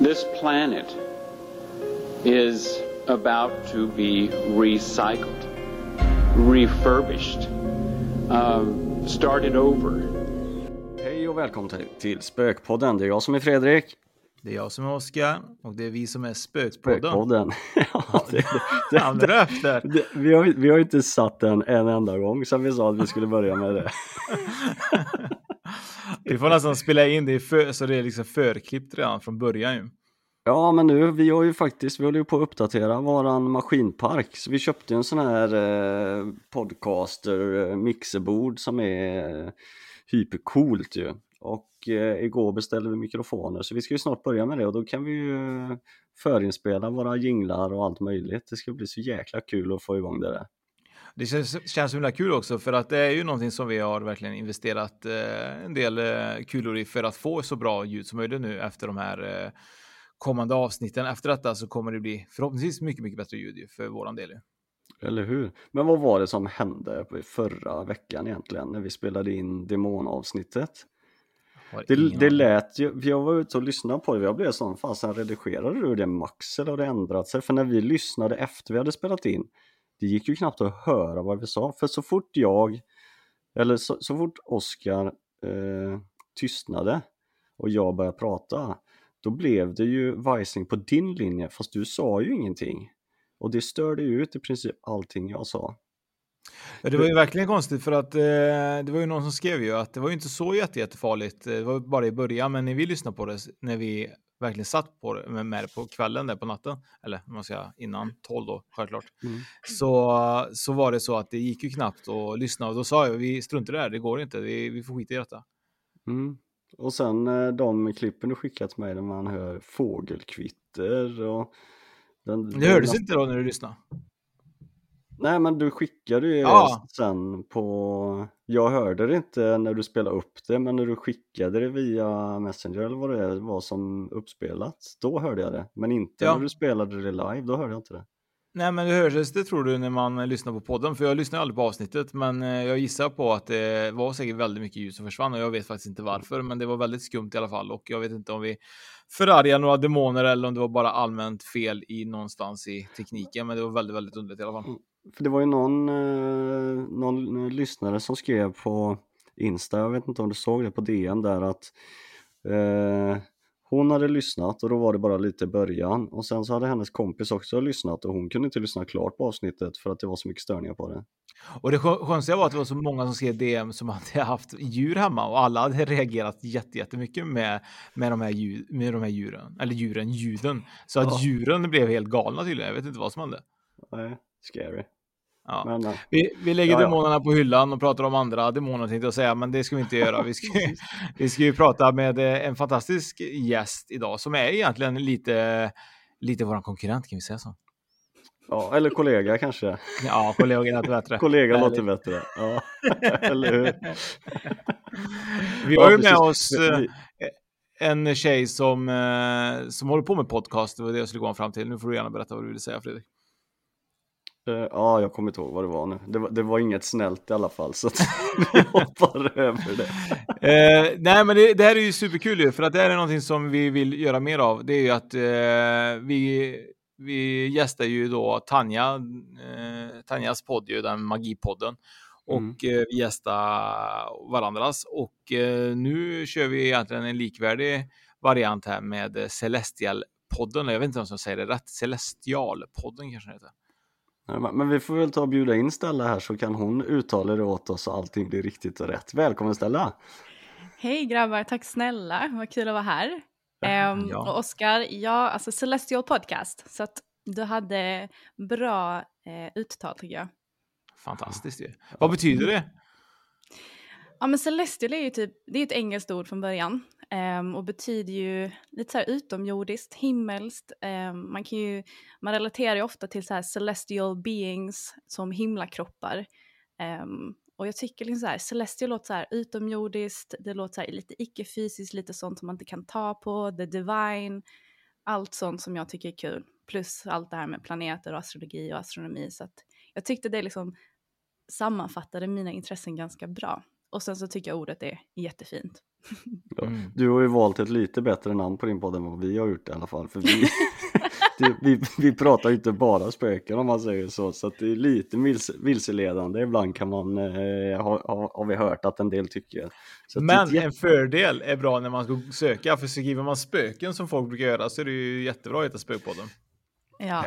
This planet is about to be recycled, refurbished, um, started over. Hej och välkommen till, till Spökpodden. Det är jag som är Fredrik. Det är jag som är Oskar och det är vi som är Spökpodden. Spökpodden. ja, det, det, där. Det, vi, har, vi har inte satt den en enda gång sen vi sa att vi skulle börja med det. vi får nästan spela in det för, så det är liksom förklippt redan från början ju. Ja, men nu, vi har ju faktiskt, vi håller ju på att uppdatera våran maskinpark. Så vi köpte en sån här eh, podcaster-mixerbord eh, som är eh, hypercoolt ju. Och eh, igår beställde vi mikrofoner så vi ska ju snart börja med det och då kan vi ju eh, förinspela våra jinglar och allt möjligt. Det ska bli så jäkla kul att få igång det där. Det känns, känns himla kul också för att det är ju någonting som vi har verkligen investerat eh, en del eh, kulor i för att få så bra ljud som möjligt nu efter de här eh, kommande avsnitten. Efter detta så kommer det bli förhoppningsvis mycket, mycket bättre ljud för våran del. Eller hur? Men vad var det som hände förra veckan egentligen när vi spelade in demonavsnittet? Det, det lät ju, jag var ute och lyssnade på det, jag blev sån, fasen redigerade du det max eller har det ändrat sig? För när vi lyssnade efter vi hade spelat in, det gick ju knappt att höra vad vi sa, för så fort jag, eller så, så fort Oskar eh, tystnade och jag började prata, då blev det ju vajsning på din linje, fast du sa ju ingenting. Och det störde ju ut i princip allting jag sa. Ja, det var ju verkligen konstigt för att eh, det var ju någon som skrev ju att det var ju inte så jätte, jättefarligt. Det var bara i början, men när vi lyssnade på det, när vi verkligen satt på det med, det på kvällen där på natten, eller om man säga innan 12 då, självklart, mm. så, så var det så att det gick ju knappt att lyssna och då sa jag vi struntar i det här, det går inte, vi, vi får skita i detta. Mm. Och sen de klippen du skickat till mig där man hör fågelkvitter och den, det hördes inte då när du lyssnade? Nej men du skickade ju ja. sen på, jag hörde det inte när du spelade upp det men när du skickade det via Messenger eller vad det var som uppspelat, då hörde jag det. Men inte ja. när du spelade det live, då hörde jag inte det. Nej men det hördes det tror du när man lyssnar på podden, för jag lyssnar aldrig på avsnittet, men jag gissar på att det var säkert väldigt mycket ljus som försvann och jag vet faktiskt inte varför, men det var väldigt skumt i alla fall och jag vet inte om vi förargar några demoner eller om det var bara allmänt fel i någonstans i tekniken, men det var väldigt, väldigt underligt i alla fall. För det var ju någon, eh, någon lyssnare som skrev på Insta, jag vet inte om du såg det på DN där att eh, hon hade lyssnat och då var det bara lite början och sen så hade hennes kompis också lyssnat och hon kunde inte lyssna klart på avsnittet för att det var så mycket störningar på det. Och det konstiga var att det var så många som skrev DM som hade haft djur hemma och alla hade reagerat jättemycket med, med, de här djur, med de här djuren, eller djuren, ljuden. Så att ja. djuren blev helt galna tydligen, jag vet inte vad som hände. Nej, scary. Ja. Men, eh, vi, vi lägger ja, demonerna på hyllan och pratar om andra demoner tänkte jag säga, men det ska vi inte göra. Vi ska, vi ska ju prata med eh, en fantastisk gäst idag som är egentligen lite, lite vår konkurrent kan vi säga så. Ja, eller kollega kanske. Ja, kollega låter bättre. kollega låter bättre. Ja, eller hur? Vi har ju med oss eh, en tjej som, som håller på med podcast. Det var det jag skulle komma fram till. Nu får du gärna berätta vad du vill säga, Fredrik. Uh, ja, jag kommer inte ihåg vad det var nu. Det var, det var inget snällt i alla fall, så vi hoppar över det. Uh, nej, men det, det, här är ju superkul ju, för att det här är någonting som vi vill göra mer av. Det är ju att uh, vi, vi gästar ju då Tanja, Tanjas podd, ju, den Magipodden. och Mm. eh, vi gästar varandras. Och eh, nu kör vi egentligen en likvärdig variant här med eh, Celestial-podden. Jag vet inte om jag säger det rätt. Celestial-podden kanske det heter. Men vi får väl ta och bjuda in Stella här så kan hon uttala det åt oss så allting blir riktigt och rätt. Välkommen Stella! Hej grabbar, tack snälla. Vad kul att vara här. Ehm, ja. Och Oskar, ja, alltså Celestial Podcast. Så att du hade bra eh, uttal tycker jag. Fantastiskt ju. Vad betyder det? Ja, men Celestial är ju typ, det är ett engelskt ord från början. Um, och betyder ju lite så här utomjordiskt, himmelskt. Um, man kan ju, man relaterar ju ofta till så här celestial beings som himlakroppar. Um, och jag tycker liksom så här, celestial låter så här utomjordiskt, det låter så här lite icke-fysiskt, lite sånt som man inte kan ta på, the divine, allt sånt som jag tycker är kul. Plus allt det här med planeter och astrologi och astronomi. Så att jag tyckte det liksom sammanfattade mina intressen ganska bra. Och sen så tycker jag ordet är jättefint. Ja, Du har ju valt ett lite bättre namn på din podd än vad vi har gjort i alla fall. För vi, det, vi, vi pratar ju inte bara spöken om man säger så, så det är lite vilse, vilseledande ibland kan man, eh, ha, ha, har vi hört att en del tycker. Men jätte- en fördel är bra när man ska söka, för skriver man spöken som folk brukar göra så är det ju jättebra att heta Spökpodden. Ja.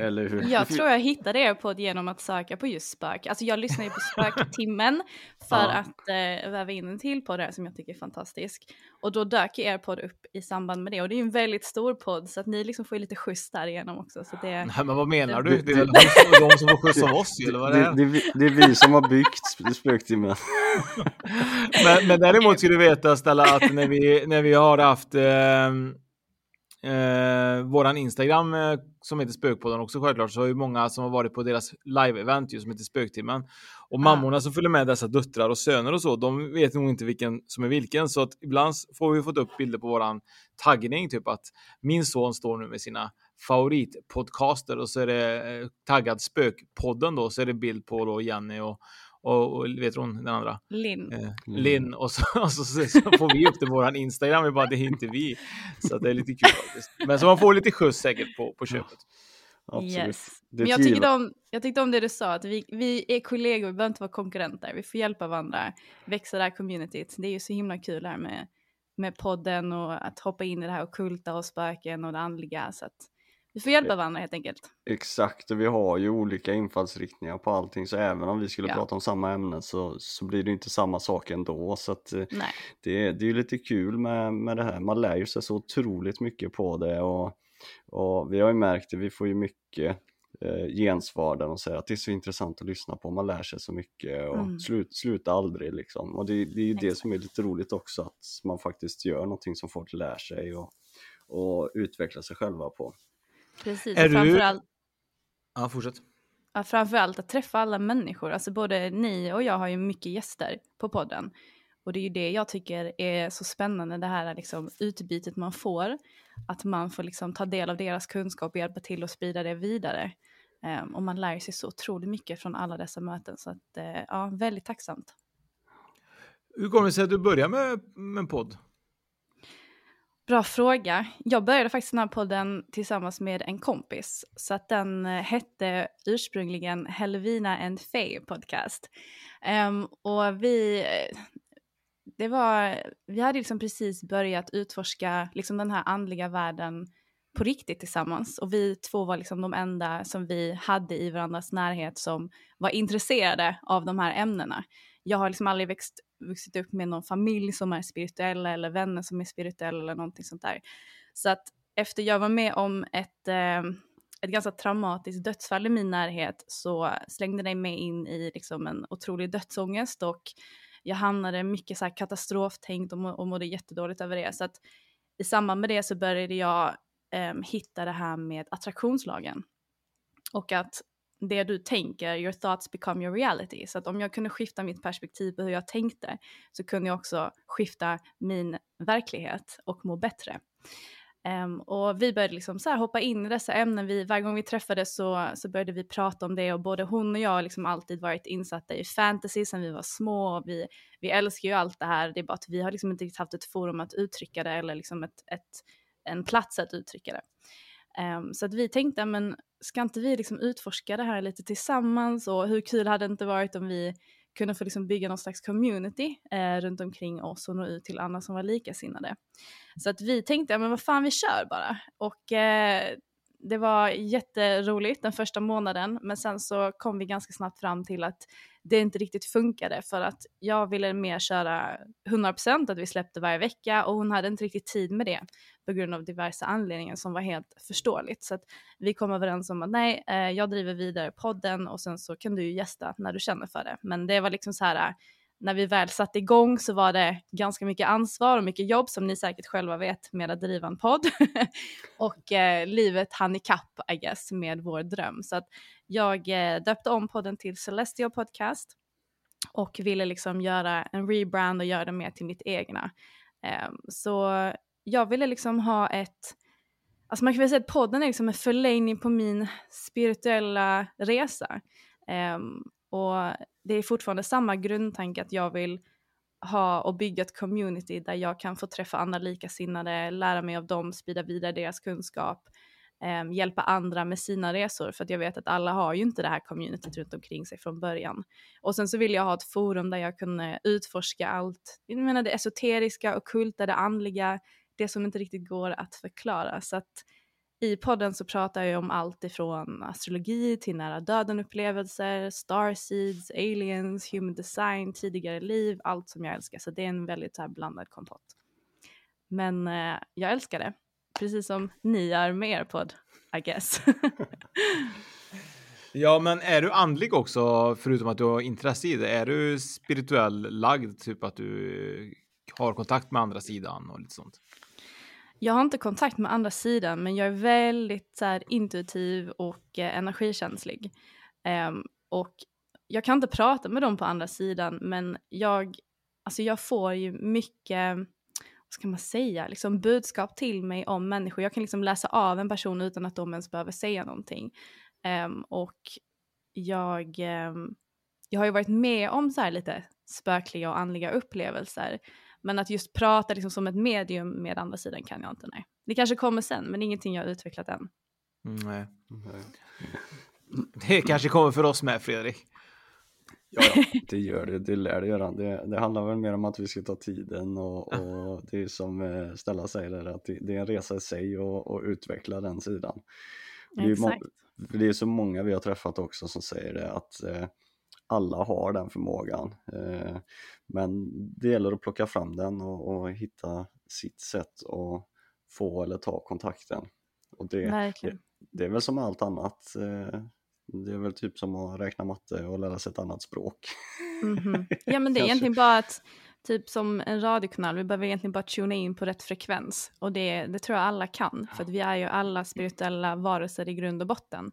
Eller hur? Jag tror jag hittade er podd genom att söka på just spök. Alltså jag lyssnar ju på spöktimmen för Ja. att eh, väva in en till podd här som jag tycker är fantastisk. Och då dök er podd upp i samband med det och det är ju en väldigt stor podd så att ni liksom får ju lite skjuts därigenom också. Så det, Nej, men vad menar det- du? Det är väl de som, får skjuts av oss eller vad det det, är? det, vi- det är vi som har byggt sp- spöktimmen. Men, men däremot ska du veta Stella att när vi, när vi har haft eh, eh, våran Instagram eh, som heter Spökpodden också självklart så har ju många som har varit på deras live-event ju som heter Spöktimmen. Och mammorna som följer med dessa döttrar och söner och så, de vet nog inte vilken som är vilken så att ibland får vi fått upp bilder på våran taggning typ att min son står nu med sina favoritpodcaster och så är det eh, taggad Spökpodden då så är det bild på då Jenny och och, och vet hon den andra? Linn. Eh, Linn och, så, och så, så, så får vi upp det på våran Instagram, vi bara det är inte vi. Så det är lite kul faktiskt. Men så man får lite skjuts säkert på, på köpet. Yes. Men jag tyckte, om, jag tyckte om det du sa, att vi, vi är kollegor, vi behöver inte vara konkurrenter. Vi får hjälpa varandra, växa det här communityt. Det är ju så himla kul här med, med podden och att hoppa in i det här ockulta och spöken och det andliga. Så att vi får hjälpa varandra helt enkelt. Exakt, och vi har ju olika infallsriktningar på allting så även om vi skulle Ja. prata om samma ämne så, så blir det inte samma sak ändå. Så att, eh, det, är- det är ju lite kul med, med det här, man lär ju sig så otroligt mycket på det och, och vi har ju märkt det, vi får ju mycket eh, gensvar där de säger att det är så intressant att lyssna på, man lär sig så mycket och Mm. slut, sluta aldrig liksom. Och det, det är ju det som är lite roligt också, att man faktiskt gör någonting som folk lär sig och, och utvecklar sig själva på. Precis, Är och du- framförallt, Ja, fortsätt. ja, framförallt att träffa alla människor. Alltså både ni och jag har ju mycket gäster på podden. Och det är ju det jag tycker är så spännande, det här liksom utbytet man får. Att man får liksom ta del av deras kunskap och hjälpa till att sprida det vidare. Ehm, och man lär sig så otroligt mycket från alla dessa möten. Så att, eh, ja, väldigt tacksamt. Hur kommer det sig att du börjar med, med en podd? Bra fråga. Jag började faktiskt den här podden tillsammans med en kompis. Så att den eh, hette ursprungligen Helvina and Faye podcast. Um, och vi, eh, det var, vi hade liksom precis börjat utforska liksom den här andliga världen på riktigt tillsammans. Och vi två var liksom de enda som vi hade i varandras närhet som var intresserade av de här ämnena. Jag har liksom aldrig växt, vuxit upp med någon familj som är spirituella eller vänner som är spirituella eller någonting sånt där. Så att efter jag var med om ett, eh, ett ganska traumatiskt dödsfall i min närhet så slängde det mig in i liksom en otrolig dödsångest och jag hamnade mycket så här katastroftänkt och, må, och mådde jättedåligt över det. Så att i samband med det så började jag eh, hitta det här med attraktionslagen. Och att det du tänker, your thoughts become your reality. Så att om jag kunde skifta mitt perspektiv på hur jag tänkte så kunde jag också skifta min verklighet och må bättre. Um, och vi började liksom så här hoppa in i dessa ämnen. Vi, varje gång vi träffades så, så började vi prata om det och både hon och jag har liksom alltid varit insatta i fantasy sedan vi var små. Vi, vi älskar ju allt det här. Det är bara att vi har liksom inte haft ett forum att uttrycka det eller liksom ett, ett, en plats att uttrycka det. Um, så att vi tänkte, men ska inte vi liksom utforska det här lite tillsammans och hur kul hade det inte varit om vi kunde få liksom bygga någon slags community eh, runt omkring oss och nå ut till andra som var likasinnade. Så att vi tänkte, ja, men vad fan vi kör bara. Och eh, det var jätteroligt den första månaden men sen så kom vi ganska snabbt fram till att det inte riktigt funkade för att jag ville mer köra 100% att vi släppte varje vecka och hon hade inte riktigt tid med det på grund av diverse anledningar som var helt förståeligt. Så att vi kom överens om att nej, eh, jag driver vidare podden och sen så kan du ju gästa när du känner för det. Men det var liksom så här när vi väl satte igång så var det ganska mycket ansvar och mycket jobb som ni säkert själva vet med att driva en podd. och eh, livet hann ikapp I guess med vår dröm. Så att jag eh, döpte om podden till Celestial Podcast och ville liksom göra en rebrand och göra det mer till mitt egna. Eh, så jag ville liksom ha ett Alltså man kan väl säga att podden är liksom en förlängning på min spirituella resa. Um, och det är fortfarande samma grundtanke att jag vill ha och bygga ett community där jag kan få träffa andra likasinnade, lära mig av dem, sprida vidare deras kunskap, eh, hjälpa andra med sina resor för att jag vet att alla har ju inte det här communityt runt omkring sig från början. Och sen så vill jag ha ett forum där jag kunde utforska allt, jag menar det esoteriska, ockulta, det andliga, det som inte riktigt går att förklara. Så att i podden så pratar jag om allt ifrån astrologi till nära döden-upplevelser, starseeds, aliens, human design, tidigare liv, allt som jag älskar. Så det är en väldigt så här blandad kompott. Men eh, jag älskar det, precis som ni gör med er podd, I guess. ja, men är du andlig också, förutom att du har intresse i det? Är du spirituell lagd, typ att du har kontakt med andra sidan och lite sånt? Jag har inte kontakt med andra sidan men jag är väldigt så här, intuitiv och eh, energikänslig. Um, och jag kan inte prata med dem på andra sidan men jag, alltså jag får ju mycket, vad ska man säga, liksom budskap till mig om människor. Jag kan liksom läsa av en person utan att de ens behöver säga någonting. Um, och jag, um, jag har ju varit med om så här lite spökliga och andliga upplevelser. Men att just prata liksom som ett medium med andra sidan kan jag inte, nej. Det kanske kommer sen, men ingenting jag har utvecklat än. Mm, nej. Det kanske kommer för oss med, Fredrik. Ja, ja, det gör det, det lär det göra. Det, det handlar väl mer om att vi ska ta tiden och, och det är som eh, Stella säger, där, att det, det, är en resa i sig och, och utveckla den sidan. Det är, det är så många vi har träffat också som säger det att eh, alla har den förmågan. Eh, men det gäller att plocka fram den och, och hitta sitt sätt att få eller ta kontakten. Och det, det, det, är väl som allt annat. Eh, det är väl typ som att räkna matte och lära sig ett annat språk. Mm -hmm. Ja men det är egentligen bara att, typ som en radiokanal, vi behöver egentligen bara tuna in på rätt frekvens. Och det, det tror jag alla kan, för att vi är ju alla spirituella varelser i grund och botten.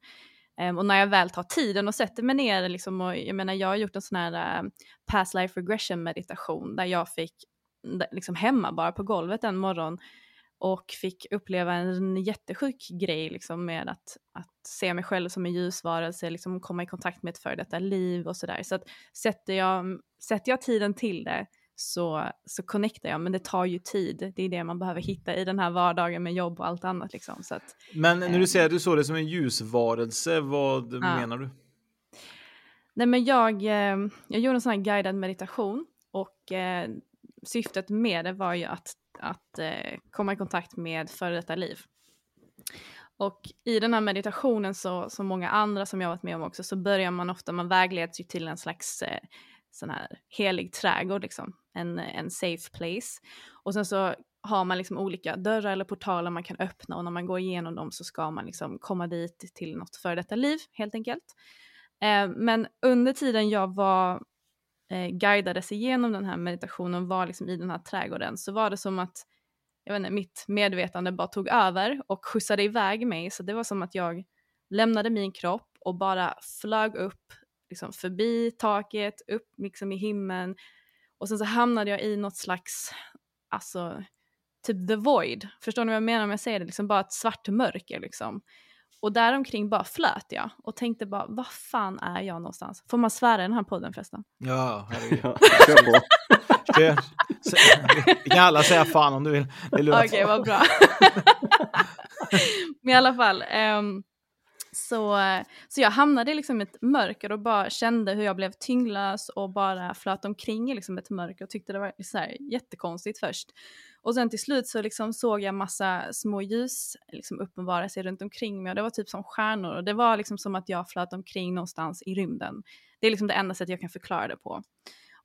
Um, och när jag väl tar tiden och sätter mig ner, liksom, och jag menar jag har gjort en sån här ehm, past life regression meditation där jag fick liksom hemma bara på golvet en morgon och fick uppleva en jättesjuk grej liksom med att, att se mig själv som en ljusvarelse, liksom komma i kontakt med ett före detta liv och sådär. Så att sätter jag, sätter jag tiden till det så, så connectar jag, men det tar ju tid. Det är det man behöver hitta i den här vardagen med jobb och allt annat. Liksom. Så att, men när du eh, säger att du såg det som en ljusvarelse, vad ja. menar du? Nej, men jag, eh, jag gjorde en sån här guidad meditation och eh, syftet med det var ju att, att eh, komma i kontakt med före detta liv. Och i den här meditationen, så, som många andra som jag varit med om också, så börjar man ofta, man vägleds ju till en slags eh, sån här helig trädgård, liksom. en, en safe place. Och sen så har man liksom olika dörrar eller portaler man kan öppna och när man går igenom dem så ska man liksom komma dit till något före detta liv helt enkelt. Eh, men under tiden jag var eh, guidades igenom den här meditationen var liksom i den här trädgården så var det som att jag vet inte, mitt medvetande bara tog över och skjutsade iväg mig så det var som att jag lämnade min kropp och bara flög upp liksom förbi taket, upp liksom i himlen och sen så hamnade jag i något slags, alltså typ the void. Förstår ni vad jag menar om jag säger det? Liksom bara ett svart mörker liksom. Och däromkring bara flöt jag och tänkte bara, vad fan är jag någonstans? Får man svära i den här podden förresten? Ja, herregud. Kör Vi kan alla säga fan om du vill. Okej, okay, vad bra. Men i alla fall, um, så, så jag hamnade liksom i ett mörker och bara kände hur jag blev tyngdlös och bara flöt omkring i liksom ett mörker och tyckte det var så här jättekonstigt först. Och sen till slut så liksom såg jag massa små ljus liksom uppenbara sig runt omkring mig och det var typ som stjärnor och det var liksom som att jag flöt omkring någonstans i rymden. Det är liksom det enda sättet jag kan förklara det på.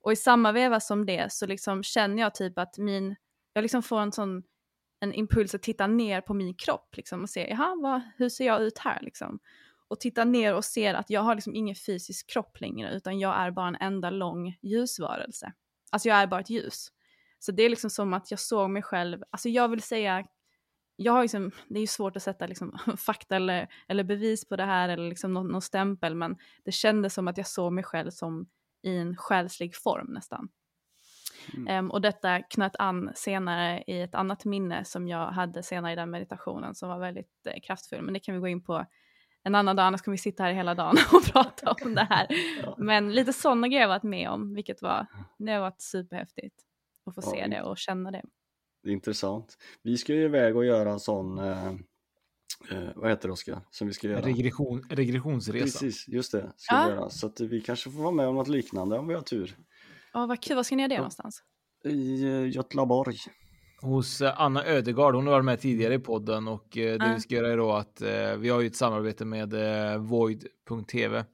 Och i samma veva som det så liksom känner jag typ att min, jag liksom får en sån en impuls att titta ner på min kropp liksom, och se, jaha, vad, hur ser jag ut här liksom? Och titta ner och ser att jag har liksom ingen fysisk kropp längre, utan jag är bara en enda lång ljusvarelse. Alltså jag är bara ett ljus. Så det är liksom som att jag såg mig själv, alltså jag vill säga, jag har liksom, det är ju svårt att sätta liksom fakta eller, eller bevis på det här eller liksom någon, någon stämpel, men det kändes som att jag såg mig själv som i en själslig form nästan. Mm. Um, och detta knöt an senare i ett annat minne som jag hade senare i den meditationen som var väldigt eh, kraftfull. Men det kan vi gå in på en annan dag, annars kommer vi sitta här hela dagen och prata om det här. ja. Men lite sådana grejer har jag varit med om, vilket var, det har varit superhäftigt att få ja, se det och känna det. Det är intressant. Vi ska ju iväg och göra en sån eh, eh, vad heter det Oskar? Som vi ska göra? Regression, regressionsresa. Precis, just det. Ska ja. göra. Så att vi kanske får vara med om något liknande om vi har tur. Ja, vad kul. Var ska ni göra det ja. någonstans? I uh, Götlaborg. Hos uh, Anna Ödegard. Hon har varit med tidigare i podden och uh, det uh. vi ska göra är då att vi har ju ett samarbete med Void.tv.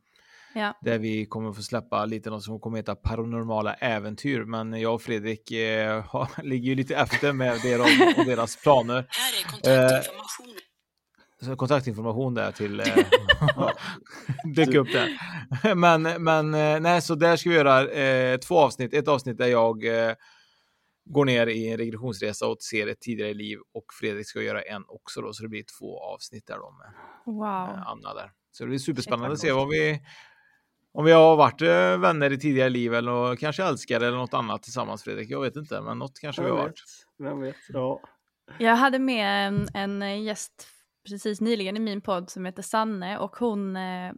Ja. Där vi kommer få släppa lite något som kommer heta paranormala äventyr. Men jag och Fredrik har, ligger ju lite efter med det och deras planer. Här är kontaktinformation så kontaktinformation där till eh, dök upp där. Men, men eh, nej, så där ska vi göra eh, två avsnitt. Ett avsnitt där jag eh, går ner i en regressionsresa och ser ett tidigare liv och Fredrik ska göra en också då, så det blir två avsnitt där då med, wow. med Anna där. Så det blir superspännande att se vad vi om vi har varit eh, vänner i tidigare liv eller kanske älskare eller något annat tillsammans Fredrik. Jag vet inte, men något kanske vi har varit. Vem vet? Ja. Jag hade med en, en gäst precis nyligen i min podd som heter Sanne och hon, eh,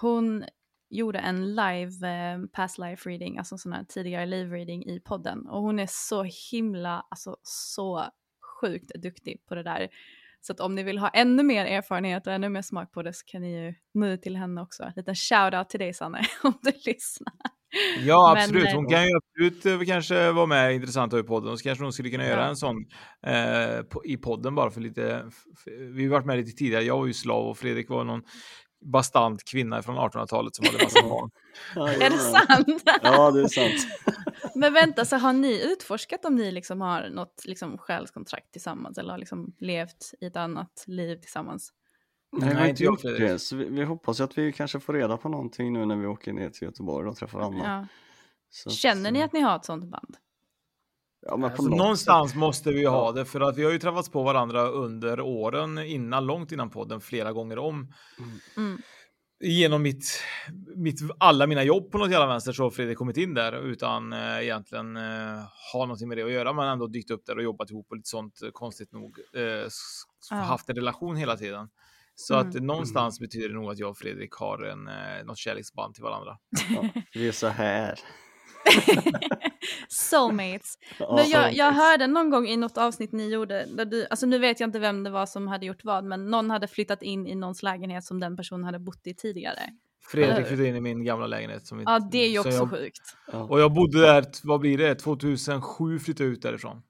hon gjorde en live eh, past life reading, alltså sån här tidigare live reading i podden och hon är så himla, alltså så sjukt duktig på det där. Så att om ni vill ha ännu mer erfarenhet och ännu mer smak på det så kan ni ju nå ut till henne också. En liten shout-out till dig Sanne om du lyssnar. Ja, absolut. Men, hon kan ju absolut eh, kanske vara med intressant i podden. Och så kanske hon skulle kunna göra en sån eh, på, i podden bara för lite. För, vi har varit med lite tidigare. Jag var ju slav och Fredrik var någon bastant kvinna från 1800-talet som hade massa barn. är det sant? ja, det är sant. Men vänta, så har ni utforskat om ni liksom har något liksom själskontrakt tillsammans eller har liksom levt i ett annat liv tillsammans? Nej, vi har inte gjort det. Så vi, vi, hoppas att vi kanske får reda på någonting nu när vi åker ner till Göteborg och träffar Anna. Ja. Så Känner ni att ni har ett sånt band? Ja, men alltså, någonstans sätt. måste vi ha det för att vi har ju träffats på varandra under åren innan, långt innan podden, flera gånger om. Mm. Genom mitt, mitt, alla mina jobb på något jävla vänster så har Fredrik kommit in där utan äh, egentligen äh, ha någonting med det att göra, men ändå dykt upp där och jobbat ihop och lite sånt konstigt nog äh, haft en relation hela tiden. Så mm. att någonstans betyder det nog att jag och Fredrik har en, eh, något kärleksband till varandra. Ja, vi är så här. Soulmates. Men jag, jag hörde någon gång i något avsnitt ni gjorde, där du, alltså nu vet jag inte vem det var som hade gjort vad, men någon hade flyttat in i någons lägenhet som den personen hade bott i tidigare. Fredrik flyttade in i min gamla lägenhet. Som ja, det är ju också jag, sjukt. Och jag bodde där, vad blir det, 2007 flyttade jag ut därifrån.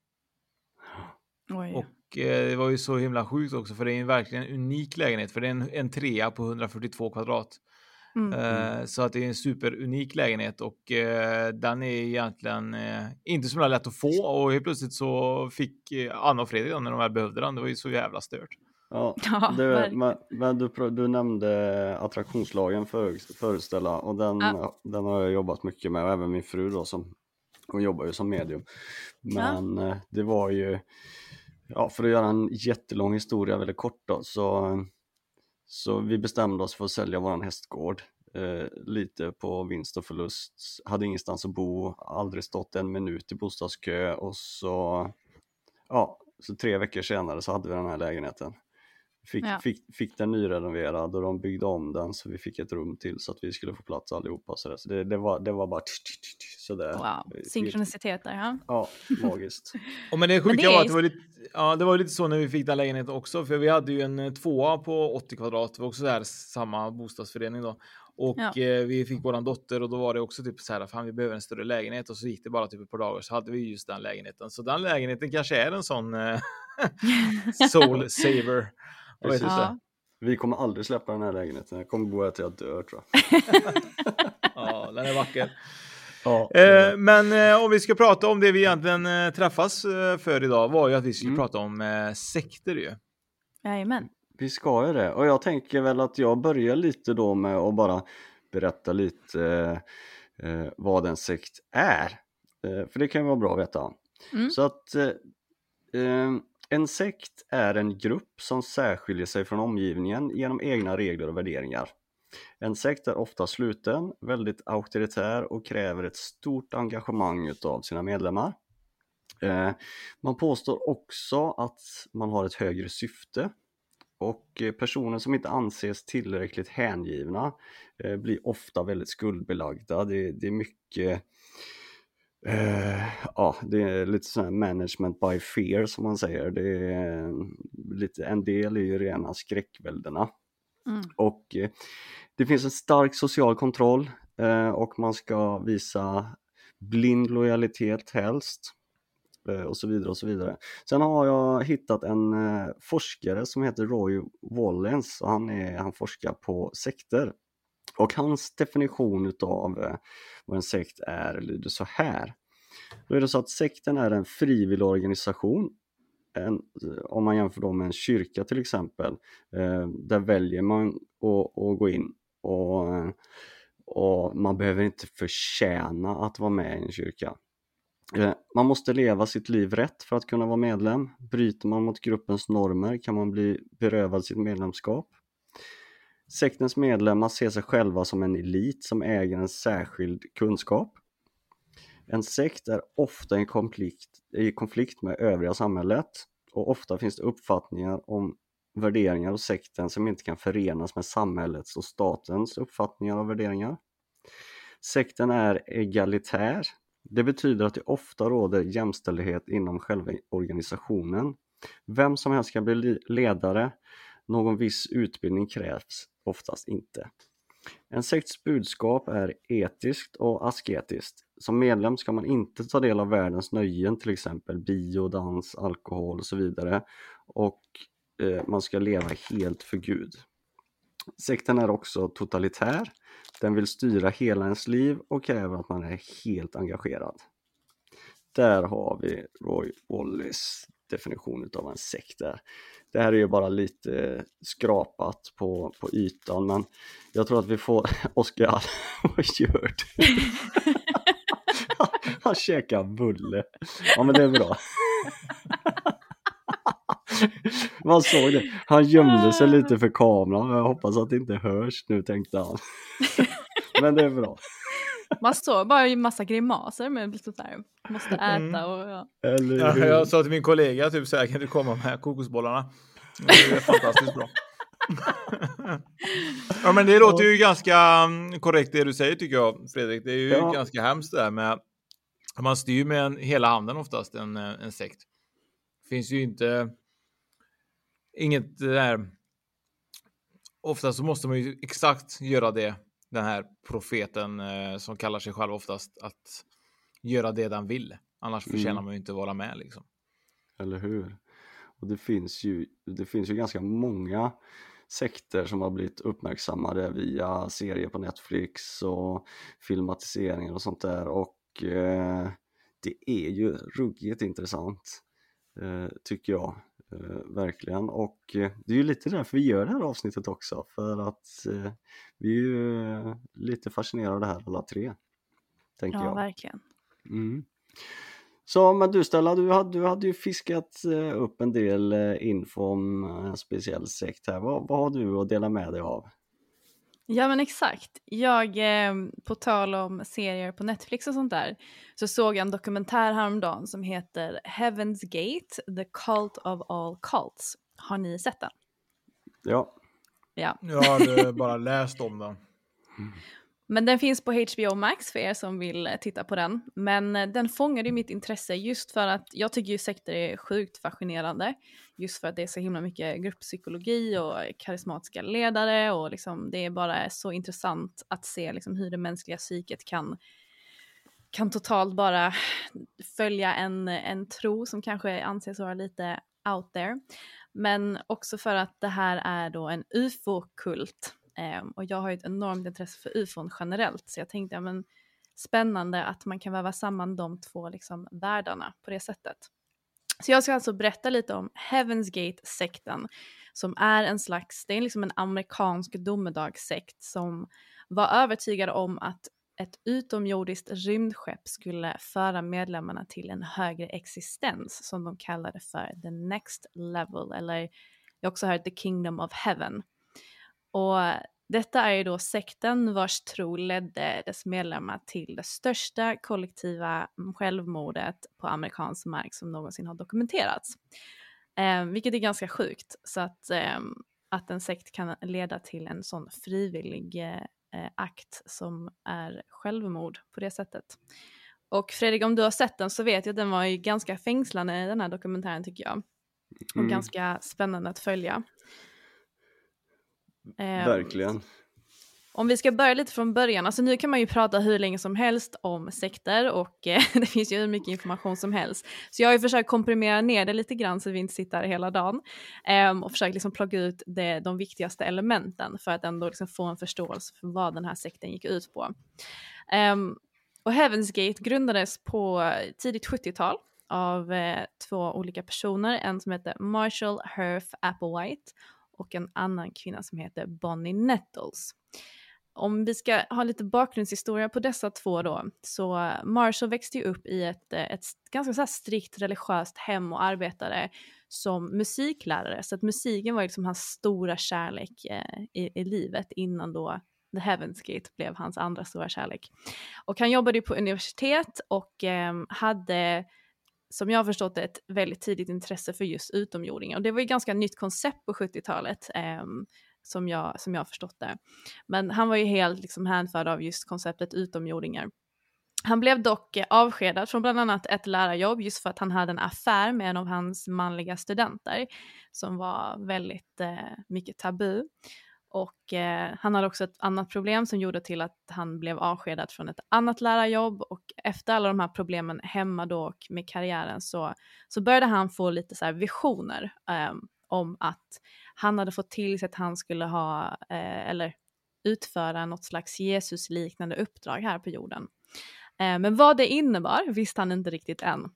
Oj. Och det var ju så himla sjukt också, för det är en verkligen unik lägenhet, för det är en, en trea på 142 kvadrat. Mm. Uh, så att det är en superunik lägenhet och uh, den är egentligen inte så lätt att få och helt plötsligt så fick Anna och Fredrik den när de väl behövde den. Det var ju så jävla stört. Ja, du, men, men du, du, nämnde attraktionslagen för, föreställa och den, ja. den har jag jobbat mycket med och även min fru då som hon jobbar ju som medium. Men ja. det var ju Ja, för att göra en jättelång historia väldigt kort då, så, så vi bestämde oss för att sälja våran hästgård eh, lite på vinst och förlust, hade ingenstans att bo, aldrig stått en minut i bostadskö och så, ja, så tre veckor senare så hade vi den här lägenheten. Fick, Ja. fick, fick den nyrenoverad och de byggde om den så vi fick ett rum till så att vi skulle få plats allihopa. Så, det, det, var, det var bara sådär. Wow, synkronicitet där. Ja. Ja, magiskt. Och men det Men sjuka det är var att det var, lite, ja, det var lite så när vi fick den lägenheten också, för vi hade ju en eh, tvåa på 80 kvadrat, det var också där samma bostadsförening då. Och Ja. eh, vi fick våran dotter och då var det också typ så här, fan vi behöver en större lägenhet och så gick det bara typ ett par dagar så hade vi just den lägenheten. Så den lägenheten kanske är en sån eh, soul saver. Precis. inte. Vi kommer aldrig släppa den här lägenheten. Jag kommer bo här till jag dör tror jag. Ja, den är vacker. Ja, Eh, men eh, om vi ska prata om det vi egentligen eh, träffas eh, för idag var ju att vi skulle Mm. prata om eh, sekter ju. Jajamän. Vi ska ju det och jag tänker väl att jag börjar lite då med att bara berätta lite eh, eh, vad en sekt är. Eh, för det kan ju vara bra att veta. Mm. Så att eh, eh, en sekt är en grupp som särskiljer sig från omgivningen genom egna regler och värderingar. En sekt är ofta sluten, väldigt auktoritär och kräver ett stort engagemang utav sina medlemmar. Eh, man påstår också att man har ett högre syfte och personer som inte anses tillräckligt hängivna eh, blir ofta väldigt skuldbelagda. Det är mycket eh, ja, det är lite sån här management by fear som man säger. Det är eh, lite, en del är ju rena skräckväldena. Mm. Och eh, det finns en stark social kontroll och man ska visa blind lojalitet helst och så vidare och så vidare. Sen har jag hittat en forskare som heter Roy Wallens och han, är, han forskar på sekter. Och hans definition utav eh, vad en sekt är lyder så här. Då är det så att sekten är en frivillig organisation en, eh, om man jämför då med en kyrka till exempel, eh, där väljer man att, att gå in och, eh, och man behöver inte förtjäna att vara med i en kyrka. Eh, man måste leva sitt liv rätt för att kunna vara medlem. Bryter man mot gruppens normer kan man bli berövad sitt medlemskap. Sektens medlemmar ser sig själva som en elit som äger en särskild kunskap. En sekt är ofta i konflikt, i konflikt med övriga samhället och ofta finns det uppfattningar om värderingar och sekten som inte kan förenas med samhällets och statens uppfattningar och värderingar. Sekten är egalitär. Det betyder att det ofta råder jämställdhet inom själva organisationen. Vem som helst kan bli ledare. Någon viss utbildning krävs oftast inte. En sekts budskap är etiskt och asketiskt. Som medlem ska man inte ta del av världens nöjen, till exempel bio, dans, alkohol och så vidare. Och eh, man ska leva helt för Gud. Sekten är också totalitär. Den vill styra hela ens liv och kräver att man är helt engagerad. Där har vi Roy Wallis definition av en sekt är. Det här är ju bara lite skrapat på, på ytan men jag tror att vi får Oskar, vad gör du? Han käkar bulle. Ja men det är bra. Man såg det. Han gömde sig lite för kameran. Jag hoppas att det inte hörs nu tänkte han. Men det är bra. Man står bara i massa grimaser med sådär, måste äta Mm. och ja. Eller Ja, jag sa till min kollega typ så här, kan du komma med kokosbollarna? Det är fantastiskt bra. ja men det låter ju ganska mm, korrekt det du säger tycker jag Fredrik. Det är ju Ja. ganska hemskt det där med man styr med en, hela handen oftast en, eh, en sekt. Finns ju inte inget där. Oftast så måste man ju exakt göra det den här profeten eh, som kallar sig själv oftast att göra det den vill. Annars förtjänar Mm. man ju inte vara med liksom. Eller hur? Och det finns ju, det finns ju ganska många sekter som har blivit uppmärksammade via serier på Netflix och filmatiseringar och sånt där och eh, det är ju ruggigt intressant eh, tycker jag verkligen och eh, det är ju lite därför vi gör det här avsnittet också för att eh, vi är ju eh, lite fascinerade av det här alla tre tänker Ja, jag. verkligen. Mm. Så men du Stella, du hade, du hade ju fiskat eh, upp en del eh, info om eh, en speciell sekt här. Vad, vad har du att dela med dig av? Ja men exakt. Jag, eh, på tal om serier på Netflix och sånt där, så såg jag en dokumentär häromdagen som heter Heaven's Gate, The Cult of All Cults. Har ni sett den? Ja. Ja. Jag hade bara läst om den. Men den finns på HBO Max för er som vill eh, titta på den. Men eh, den fångade ju mitt intresse just för att jag tycker ju sekter är sjukt fascinerande. Just för att det är så himla mycket grupppsykologi och karismatiska ledare och liksom det är bara så intressant att se liksom hur det mänskliga psyket kan kan totalt bara följa en, en tro som kanske anses vara lite out there. Men också för att det här är då en ufo-kult. Eh, och jag har ju ett enormt intresse för ufon generellt så jag tänkte ja, men spännande att man kan väva samman de två liksom, världarna på det sättet. Så jag ska alltså berätta lite om Heaven's Gate-sekten som är en slags, det är liksom en amerikansk domedagssekt som var övertygad om att ett utomjordiskt rymdskepp skulle föra medlemmarna till en högre existens som de kallade för the next level eller jag har också hört the kingdom of heaven. Och detta är ju då sekten vars tro ledde dess medlemmar till det största kollektiva självmordet på amerikansk mark som någonsin har dokumenterats. Eh, vilket är ganska sjukt, så att, eh, att en sekt kan leda till en sån frivillig eh, akt som är självmord på det sättet. Och Fredrik, om du har sett den så vet jag att den var ju ganska fängslande den här dokumentären tycker jag. Och Mm. ganska spännande att följa. Ehm, Verkligen. Om vi ska börja lite från början, alltså nu kan man ju prata hur länge som helst om sekter och eh, det finns ju hur mycket information som helst. Så jag har ju försökt komprimera ner det lite grann så vi inte sitter här hela dagen ehm, och försökt liksom plocka ut det, de viktigaste elementen för att ändå liksom få en förståelse för vad den här sekten gick ut på. Ehm, och Heaven's Gate grundades på tidigt 70-tal av eh, två olika personer, en som heter Marshall Herf Applewhite och en annan kvinna som heter Bonnie Nettles. Om vi ska ha lite bakgrundshistoria på dessa två då, så Marshall växte ju upp i ett, ett ganska så här strikt religiöst hem och arbetade som musiklärare, så att musiken var liksom hans stora kärlek eh, i, i livet innan då The Heaven's Gate blev hans andra stora kärlek. Och han jobbade ju på universitet och eh, hade som jag har förstått det, ett väldigt tidigt intresse för just utomjordingar. Och det var ju ganska nytt koncept på 70-talet, eh, som, jag, som jag har förstått det. Men han var ju helt liksom hänförd av just konceptet utomjordingar. Han blev dock eh, avskedad från bland annat ett lärarjobb just för att han hade en affär med en av hans manliga studenter som var väldigt eh, mycket tabu. Och eh, han hade också ett annat problem som gjorde till att han blev avskedad från ett annat lärarjobb och efter alla de här problemen hemma då och med karriären så, så började han få lite så här visioner eh, om att han hade fått till sig att han skulle ha, eh, eller utföra något slags Jesus-liknande uppdrag här på jorden. Eh, men vad det innebar visste han inte riktigt än.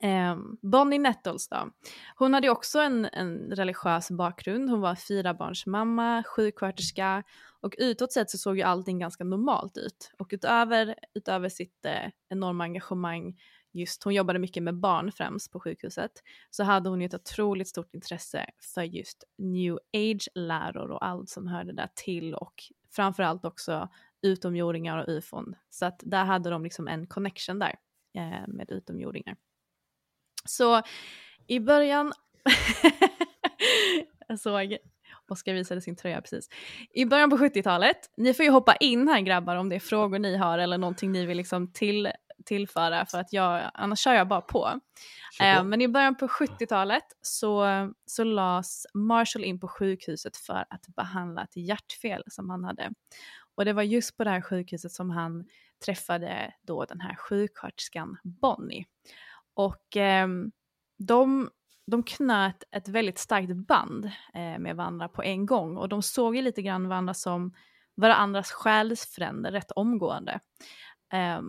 Eh, Bonnie Nettles då. Hon hade ju också en, en religiös bakgrund. Hon var fyra barns mamma, sjuksköterska och utåt sett så såg ju allting ganska normalt ut. Och utöver, utöver sitt eh, enorma engagemang, just hon jobbade mycket med barn främst på sjukhuset, så hade hon ju ett otroligt stort intresse för just new age-läror och allt som hörde där till och framförallt också utomjordingar och ufon. Så att där hade de liksom en connection där eh, med utomjordingar. Så i början, jag såg Oskar visade sin tröja precis. I början på 70-talet, ni får ju hoppa in här grabbar om det är frågor ni har eller någonting ni vill liksom till, tillföra för att jag, annars kör jag bara på. Eh, men i början på 70-talet så, så lades Marshall in på sjukhuset för att behandla ett hjärtfel som han hade. Och det var just på det här sjukhuset som han träffade då den här sjuksköterskan Bonnie. Och eh, de, de knöt ett väldigt starkt band eh, med varandra på en gång och de såg ju lite grann varandra som varandras själsfränder rätt omgående. Eh,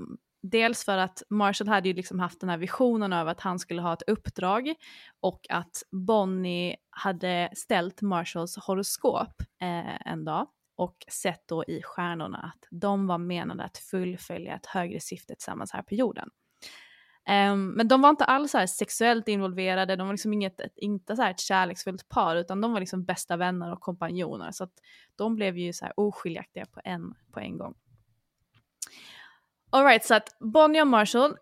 dels för att Marshall hade ju liksom haft den här visionen över att han skulle ha ett uppdrag och att Bonnie hade ställt Marshalls horoskop eh, en dag och sett då i stjärnorna att de var menade att fullfölja ett högre syfte tillsammans här på jorden. Um, men de var inte alls så sexuellt involverade, de var liksom inget, inte så ett kärleksfullt par utan de var liksom bästa vänner och kompanjoner så att de blev ju så här oskiljaktiga på en, på en gång. Alright, så att Bonnie och Marshall,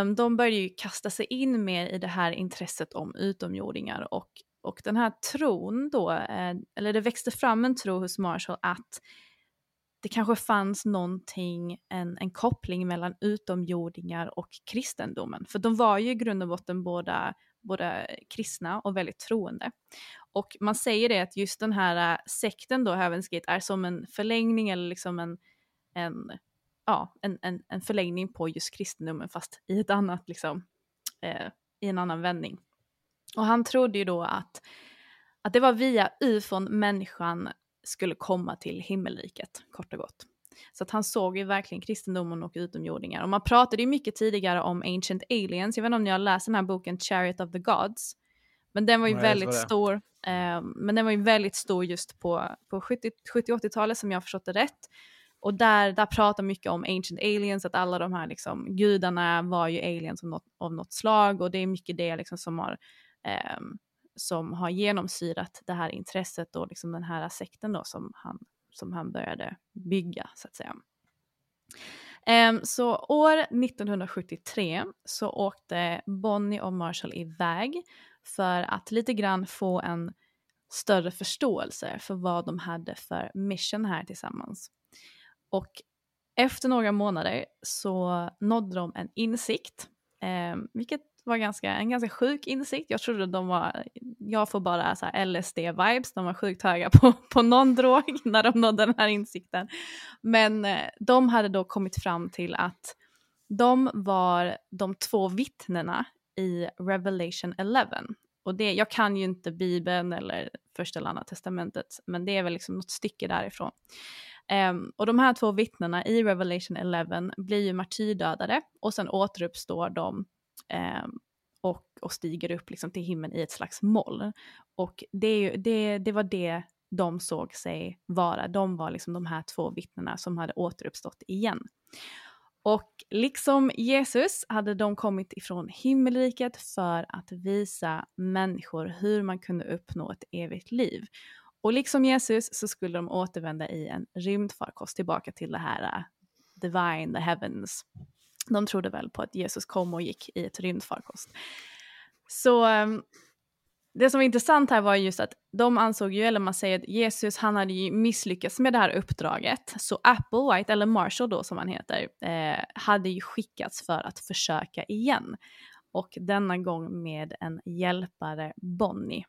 um, de började ju kasta sig in mer i det här intresset om utomjordingar och Och den här tron då, eh, eller det växte fram en tro hos Marshall att det kanske fanns någonting, en, en koppling mellan utomjordingar och kristendomen. För de var ju i grund och botten båda, båda kristna och väldigt troende. Och man säger det att just den här äh, sekten då, Heaven's Gate, är som en förlängning eller liksom en, en, ja, en, en, en förlängning på just kristendomen fast i ett annat liksom, eh, i en annan vändning. Och han trodde ju då att, att det var via ufon människan skulle komma till himmelriket, kort och gott. Så att han såg ju verkligen kristendomen och utomjordingar. Och man pratade ju mycket tidigare om Ancient Aliens, jag vet inte om ni har läst den här boken Chariot of the Gods. Men den var ju Nej, väldigt stor. Eh, men den var ju väldigt stor just på, på 70-80-talet som jag har förstått det rätt. Och där, där pratar mycket om ancient aliens, att alla de här liksom, gudarna var ju aliens av något, av något slag och det är mycket det liksom som har eh, som har genomsyrat det här intresset och liksom den här sekten då som han, som han började bygga så att säga. Um, så år 1973 så åkte Bonnie och Marshall iväg för att lite grann få en större förståelse för vad de hade för mission här tillsammans. Och efter några månader så nådde de en insikt, eh, vilket var ganska, en ganska sjuk insikt. Jag trodde de var, jag får bara så LSD-vibes, de var sjukt höga på, på någon drog när de nådde den här insikten. Men eh, de hade då kommit fram till att de var de två vittnena i Revelation 11. Och det, jag kan ju inte Bibeln eller första eller andra testamentet, men det är väl liksom något stycke därifrån. Um, och de här två vittnena i Revelation 11 blir ju martyrdödade och sen återuppstår de eh, och, och stiger upp liksom till himlen i ett slags moln. Och det, är ju, det, det var det de såg sig vara. De var liksom de här två vittnena som hade återuppstått igen. Och liksom Jesus hade de kommit ifrån himmelriket för att visa människor hur man kunde uppnå ett evigt liv. Och liksom Jesus så skulle de återvända i en rymdfarkost tillbaka till det här uh, divine, the heavens, de trodde väl på att Jesus kom och gick i ett rymdfarkost. Så ehm, det som var intressant här var just att de ansåg ju, eller man säger att Jesus han hade ju misslyckats med det här uppdraget. Så Applewhite, eller Marshall då som han heter, eh, hade ju skickats för att försöka igen. Och denna gång med en hjälpare, Bonnie.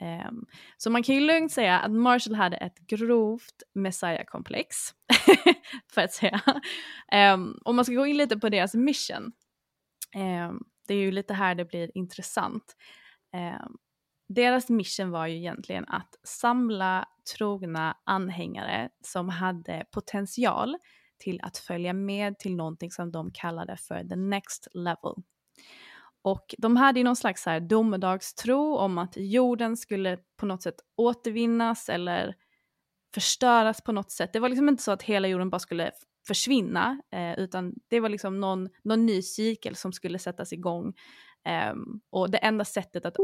Um, så man kan ju lugnt säga att Marshall hade ett grovt Messiah-komplex, för att säga. Um, om man ska gå in lite på deras mission, um, det är ju lite här det blir intressant. deras mission var ju egentligen att samla trogna anhängare som hade potential till att följa med till någonting som de kallade för the next level. Och de hade ju någon slags så här domedagstro om att jorden skulle på något sätt återvinnas eller förstöras på något sätt. Det var liksom inte så att hela jorden bara skulle försvinna, eh, utan det var liksom någon, någon ny cykel som skulle sättas igång. Eh, och det enda sättet att...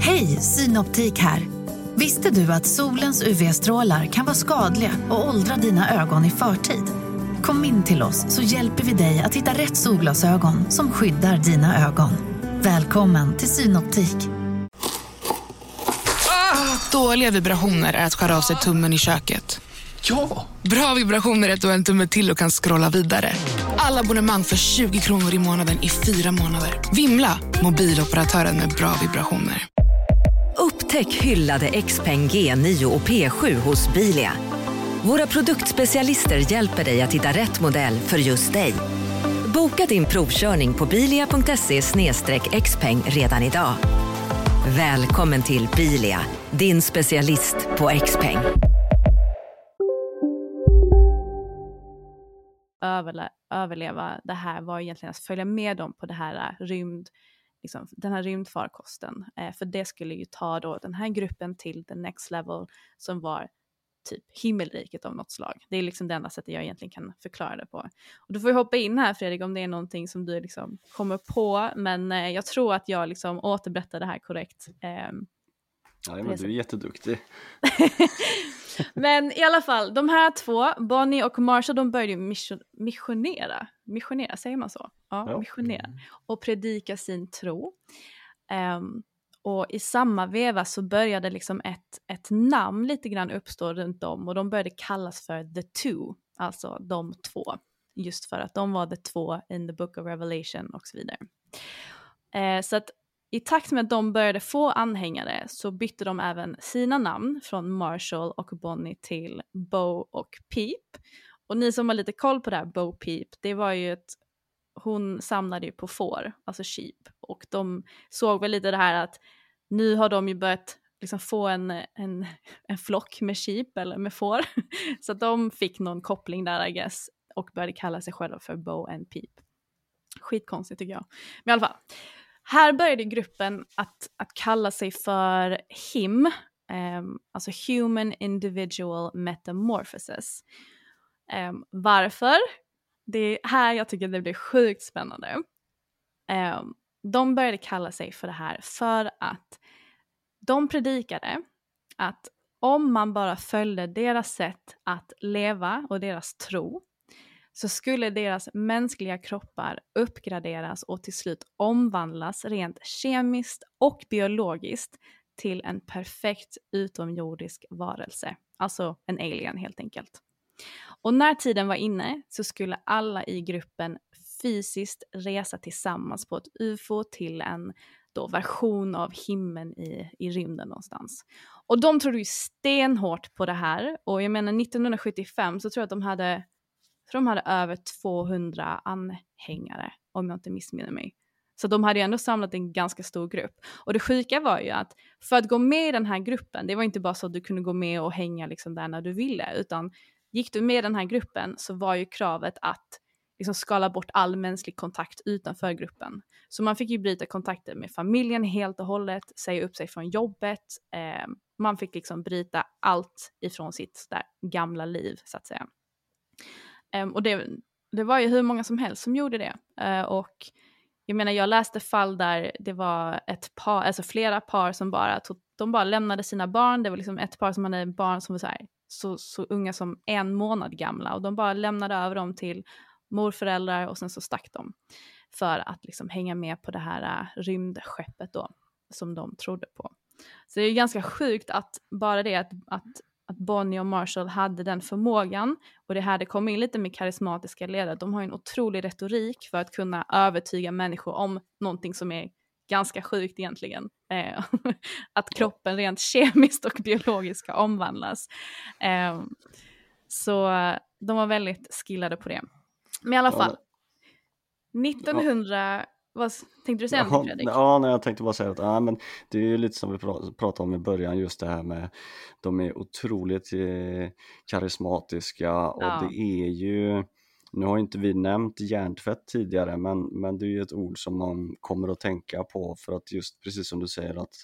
Hej, Synoptik här! Visste du att solens UV-strålar kan vara skadliga och åldra dina ögon i förtid? Kom in till oss så hjälper vi dig att hitta rätt solglasögon som skyddar dina ögon. Välkommen till Synoptik. Ah, dåliga vibrationer är att skära av sig tummen i köket. Ja! Bra vibrationer är att du har en tumme till och kan scrolla vidare. Alla abonnemang för 20 kronor i månaden i fyra månader. Vimla! Mobiloperatören med bra vibrationer. Upptäck hyllade XPeng G9 och P7 hos Bilia. Våra produktspecialister hjälper dig att hitta rätt modell för just dig. Boka din provkörning på bilia.se xpeng redan idag. Välkommen till Bilia, din specialist på X-peng. Överle överleva det här var egentligen att följa med dem på det här äh, rymd, liksom, den här rymdfarkosten. Eh, för det skulle ju ta då den här gruppen till the next level som var typ himmelriket av något slag. Det är liksom det enda sättet jag egentligen kan förklara det på. Och du får ju hoppa in här Fredrik om det är någonting som du liksom kommer på, men eh, jag tror att jag liksom återberättar det här korrekt. Eh, ja, men du är jätteduktig. men i alla fall, de här två, Bonnie och Marshall, de började mission missionera. Missionera, säger man så? Ja, ja. missionera. Och predika sin tro. Um, och i samma veva så började liksom ett, ett namn lite grann uppstå runt om och de började kallas för the two, alltså de två. Just för att de var the två in the book of revelation och så vidare. Eh, så att i takt med att de började få anhängare så bytte de även sina namn från Marshall och Bonnie till Bo och Peep. Och ni som har lite koll på det här Bo Peep, det var ju ett hon samlade ju på får, alltså sheep. Och de såg väl lite det här att nu har de ju börjat liksom få en, en, en flock med sheep eller med får. Så att de fick någon koppling där I guess och började kalla sig själva för Bo and Peep. Skitkonstigt tycker jag. Men i alla fall. Här började gruppen att, att kalla sig för HIM, um, alltså Human Individual Metamorphosis. Um, varför? Det är här jag tycker det blir sjukt spännande. Um, de började kalla sig för det här för att de predikade att om man bara följde deras sätt att leva och deras tro så skulle deras mänskliga kroppar uppgraderas och till slut omvandlas rent kemiskt och biologiskt till en perfekt utomjordisk varelse. Alltså en alien helt enkelt. Och när tiden var inne så skulle alla i gruppen fysiskt resa tillsammans på ett ufo till en då version av himlen i, i rymden någonstans. Och de trodde ju stenhårt på det här och jag menar 1975 så tror jag att de hade, de hade över 200 anhängare om jag inte missminner mig. Så de hade ju ändå samlat en ganska stor grupp. Och det sjuka var ju att för att gå med i den här gruppen, det var inte bara så att du kunde gå med och hänga liksom där när du ville, utan gick du med i den här gruppen så var ju kravet att liksom skala bort all mänsklig kontakt utanför gruppen. Så man fick ju bryta kontakter med familjen helt och hållet, säga upp sig från jobbet, eh, man fick liksom bryta allt ifrån sitt där gamla liv så att säga. Eh, och det, det var ju hur många som helst som gjorde det. Eh, och jag menar jag läste fall där det var ett par, alltså flera par som bara tog, de bara lämnade sina barn, det var liksom ett par som hade barn som var så, här, så, så unga som en månad gamla och de bara lämnade över dem till morföräldrar och sen så stack de för att liksom hänga med på det här äh, rymdskeppet då som de trodde på. Så det är ganska sjukt att bara det att, att, att Bonnie och Marshall hade den förmågan och det här det kom in lite med karismatiska ledare, de har ju en otrolig retorik för att kunna övertyga människor om någonting som är ganska sjukt egentligen. Eh, att kroppen rent kemiskt och biologiskt ska omvandlas. Eh, så de var väldigt skillade på det. Men i alla fall. 1900, ja. vad tänkte du säga ja, Fredrik? Ja, nej, jag tänkte bara säga att ja, men det är ju lite som vi pratade om i början, just det här med de är otroligt eh, karismatiska och ja. det är ju nu har inte vi nämnt hjärntvätt tidigare men, men det är ju ett ord som man kommer att tänka på för att just precis som du säger att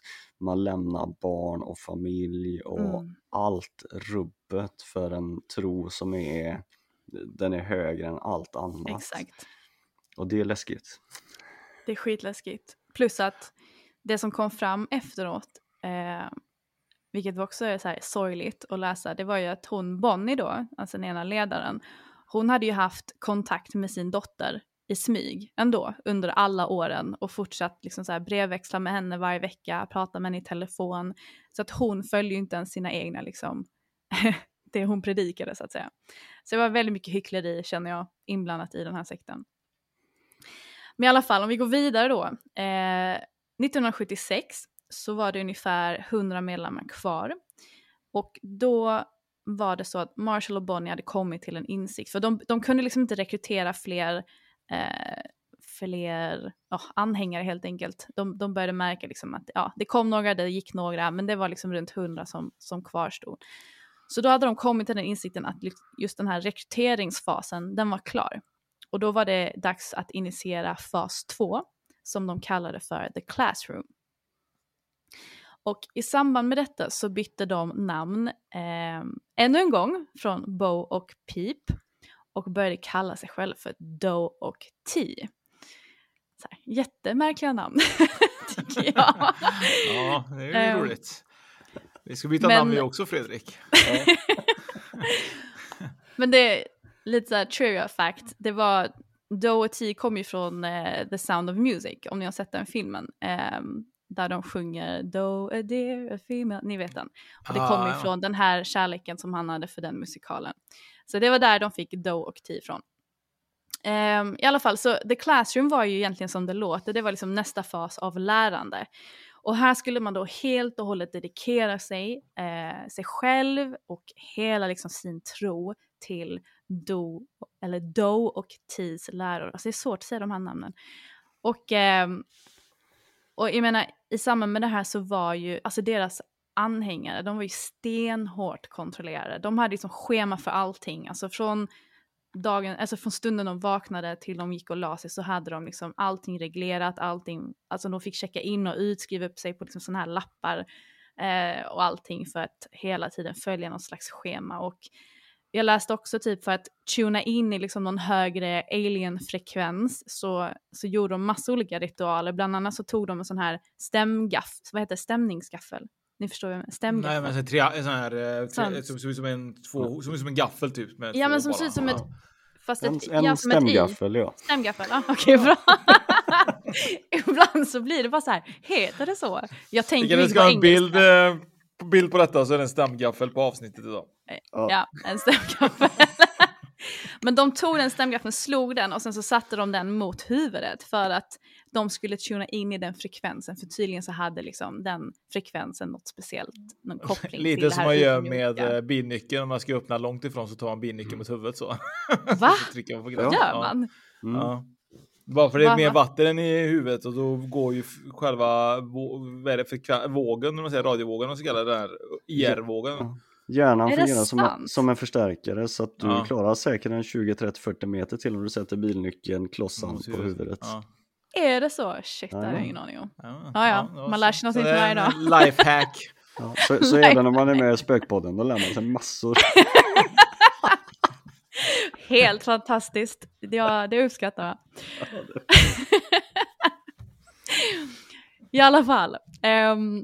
man lämnar barn och familj och mm. allt rubbet för en tro som är den är högre än allt annat. Exakt. Och det är läskigt. Det är skitläskigt. Plus att det som kom fram efteråt, eh, vilket också är så här sorgligt att läsa, det var ju att hon Bonnie då, alltså den ena ledaren, hon hade ju haft kontakt med sin dotter i smyg ändå under alla åren och fortsatt liksom så här brevväxla med henne varje vecka, prata med henne i telefon. Så att hon följde ju inte ens sina egna liksom det hon predikade så att säga. Så det var väldigt mycket hyckleri känner jag inblandat i den här sekten. Men i alla fall om vi går vidare då. Eh, 1976 så var det ungefär 100 medlemmar kvar och då var det så att Marshall och Bonnie hade kommit till en insikt för de, de kunde liksom inte rekrytera fler eh, fler oh, anhängare helt enkelt. De, de började märka liksom att ja, det kom några, det gick några, men det var liksom runt hundra som, som kvarstod. Så då hade de kommit till den insikten att just den här rekryteringsfasen, den var klar. Och då var det dags att initiera fas 2, som de kallade för the classroom. Och i samband med detta så bytte de namn eh, ännu en gång från Bo och Peep och började kalla sig själva för Doe och T. Så här, jättemärkliga namn, tycker jag. ja, det är ju um, roligt. Vi ska byta men... namn vi också Fredrik. men det är lite såhär trivia fact. Det var T kom ju från uh, The Sound of Music, om ni har sett den filmen. Um, där de sjunger Do a dear a female, ni vet den. Och det Ah, ja. ifrån den här kärleken som han hade för den musikalen. Så det var där de fick Do och T ifrån. Ehm, I alla fall, så The Classroom var ju egentligen som det låter, det var liksom nästa fas av lärande. Och här skulle man då helt och hållet dedikera sig, eh, sig själv och hela liksom sin tro till Do, eller Do och Tis läror. Alltså det är svårt att säga de här namnen. Och, eh, och jag menar, i samband med det här så var ju, alltså deras anhängare, de var ju stenhårt kontrollerade. De hade liksom schema för allting, alltså från dagen, alltså från stunden de vaknade till de gick och la sig så hade de liksom allting reglerat, allting, alltså de fick checka in och ut, skriva upp sig på liksom sådana här lappar eh, och allting för att hela tiden följa någon slags schema. Och jag läste också typ för att tuna in i liksom någon högre alien-frekvens så, så gjorde de massa olika ritualer, bland annat så tog de en sån här stämgaff, vad heter det, stämningsgaffel? Ni förstår vad jag menar? Stämgaffel. Nej men en sån här, eh, tre, som ser ut som en, två, som, som en gaffel typ. Med Ja men som ser ut som ett... Fast En, ett, en ja, stämgaffel, ja. Stämgaffel, ja okej bra. Ibland så blir det bara så här, heter det så? Jag Vi tänker inte ska på ha en bild, engelska. eh, på bild på detta så är det en stämgaffel på avsnittet idag. Ja, en stämgaffel. Men de tog den stämgaffeln, slog den och sen så satte de den mot huvudet för att de skulle tuna in i den frekvensen. För tydligen så hade liksom den frekvensen något speciellt, någon koppling till Lite det som man gör med eh, bilnyckeln, om man ska öppna långt ifrån så tar man bilnyckeln mot huvudet så. Va? så man. Gör Ja. man? Ja. Bara för det är Va, mer va? vatten i huvudet och då går ju själva vad är det, frekven- vågen, när man säger radiovågen, och så kallar den här IR-vågen. Hjärnan Är det fungerar som en, som en förstärkare så att du Ja. klarar säkert en 20, 30, 40 meter till om du sätter bilnyckeln klossan Mot på huvudet. huvudet. Ja. Är det så? Shit, det har jag Ja. ingen aning om. Ja, Ja, ja, man lär sig något Så nytt varje dag. Lifehack. Ja, så, så även om man är med i Spökpodden, då lär man sig massor. Helt fantastiskt. Ja, det uppskattar jag. I alla fall. ehm,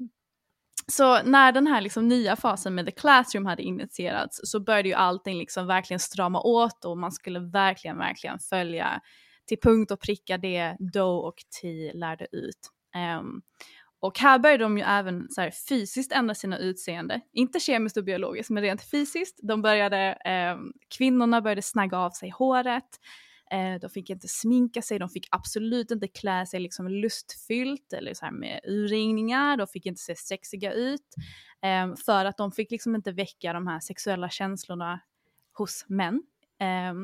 så när den här liksom nya fasen med The Classroom hade initierats så började ju allting liksom verkligen strama åt och man skulle verkligen, verkligen följa till punkt och pricka det Doe och T lärde ut. Um, och här började de ju även så här, fysiskt ändra sina utseende. Inte kemiskt och biologiskt, men rent fysiskt. De började, ehm, kvinnorna började snagga av sig håret. Eh, de fick inte sminka sig, de fick absolut inte klä sig liksom lustfyllt eller så här med urringningar, de fick inte se sexiga ut. Eh, för att de fick liksom inte väcka de här sexuella känslorna hos män. Eh,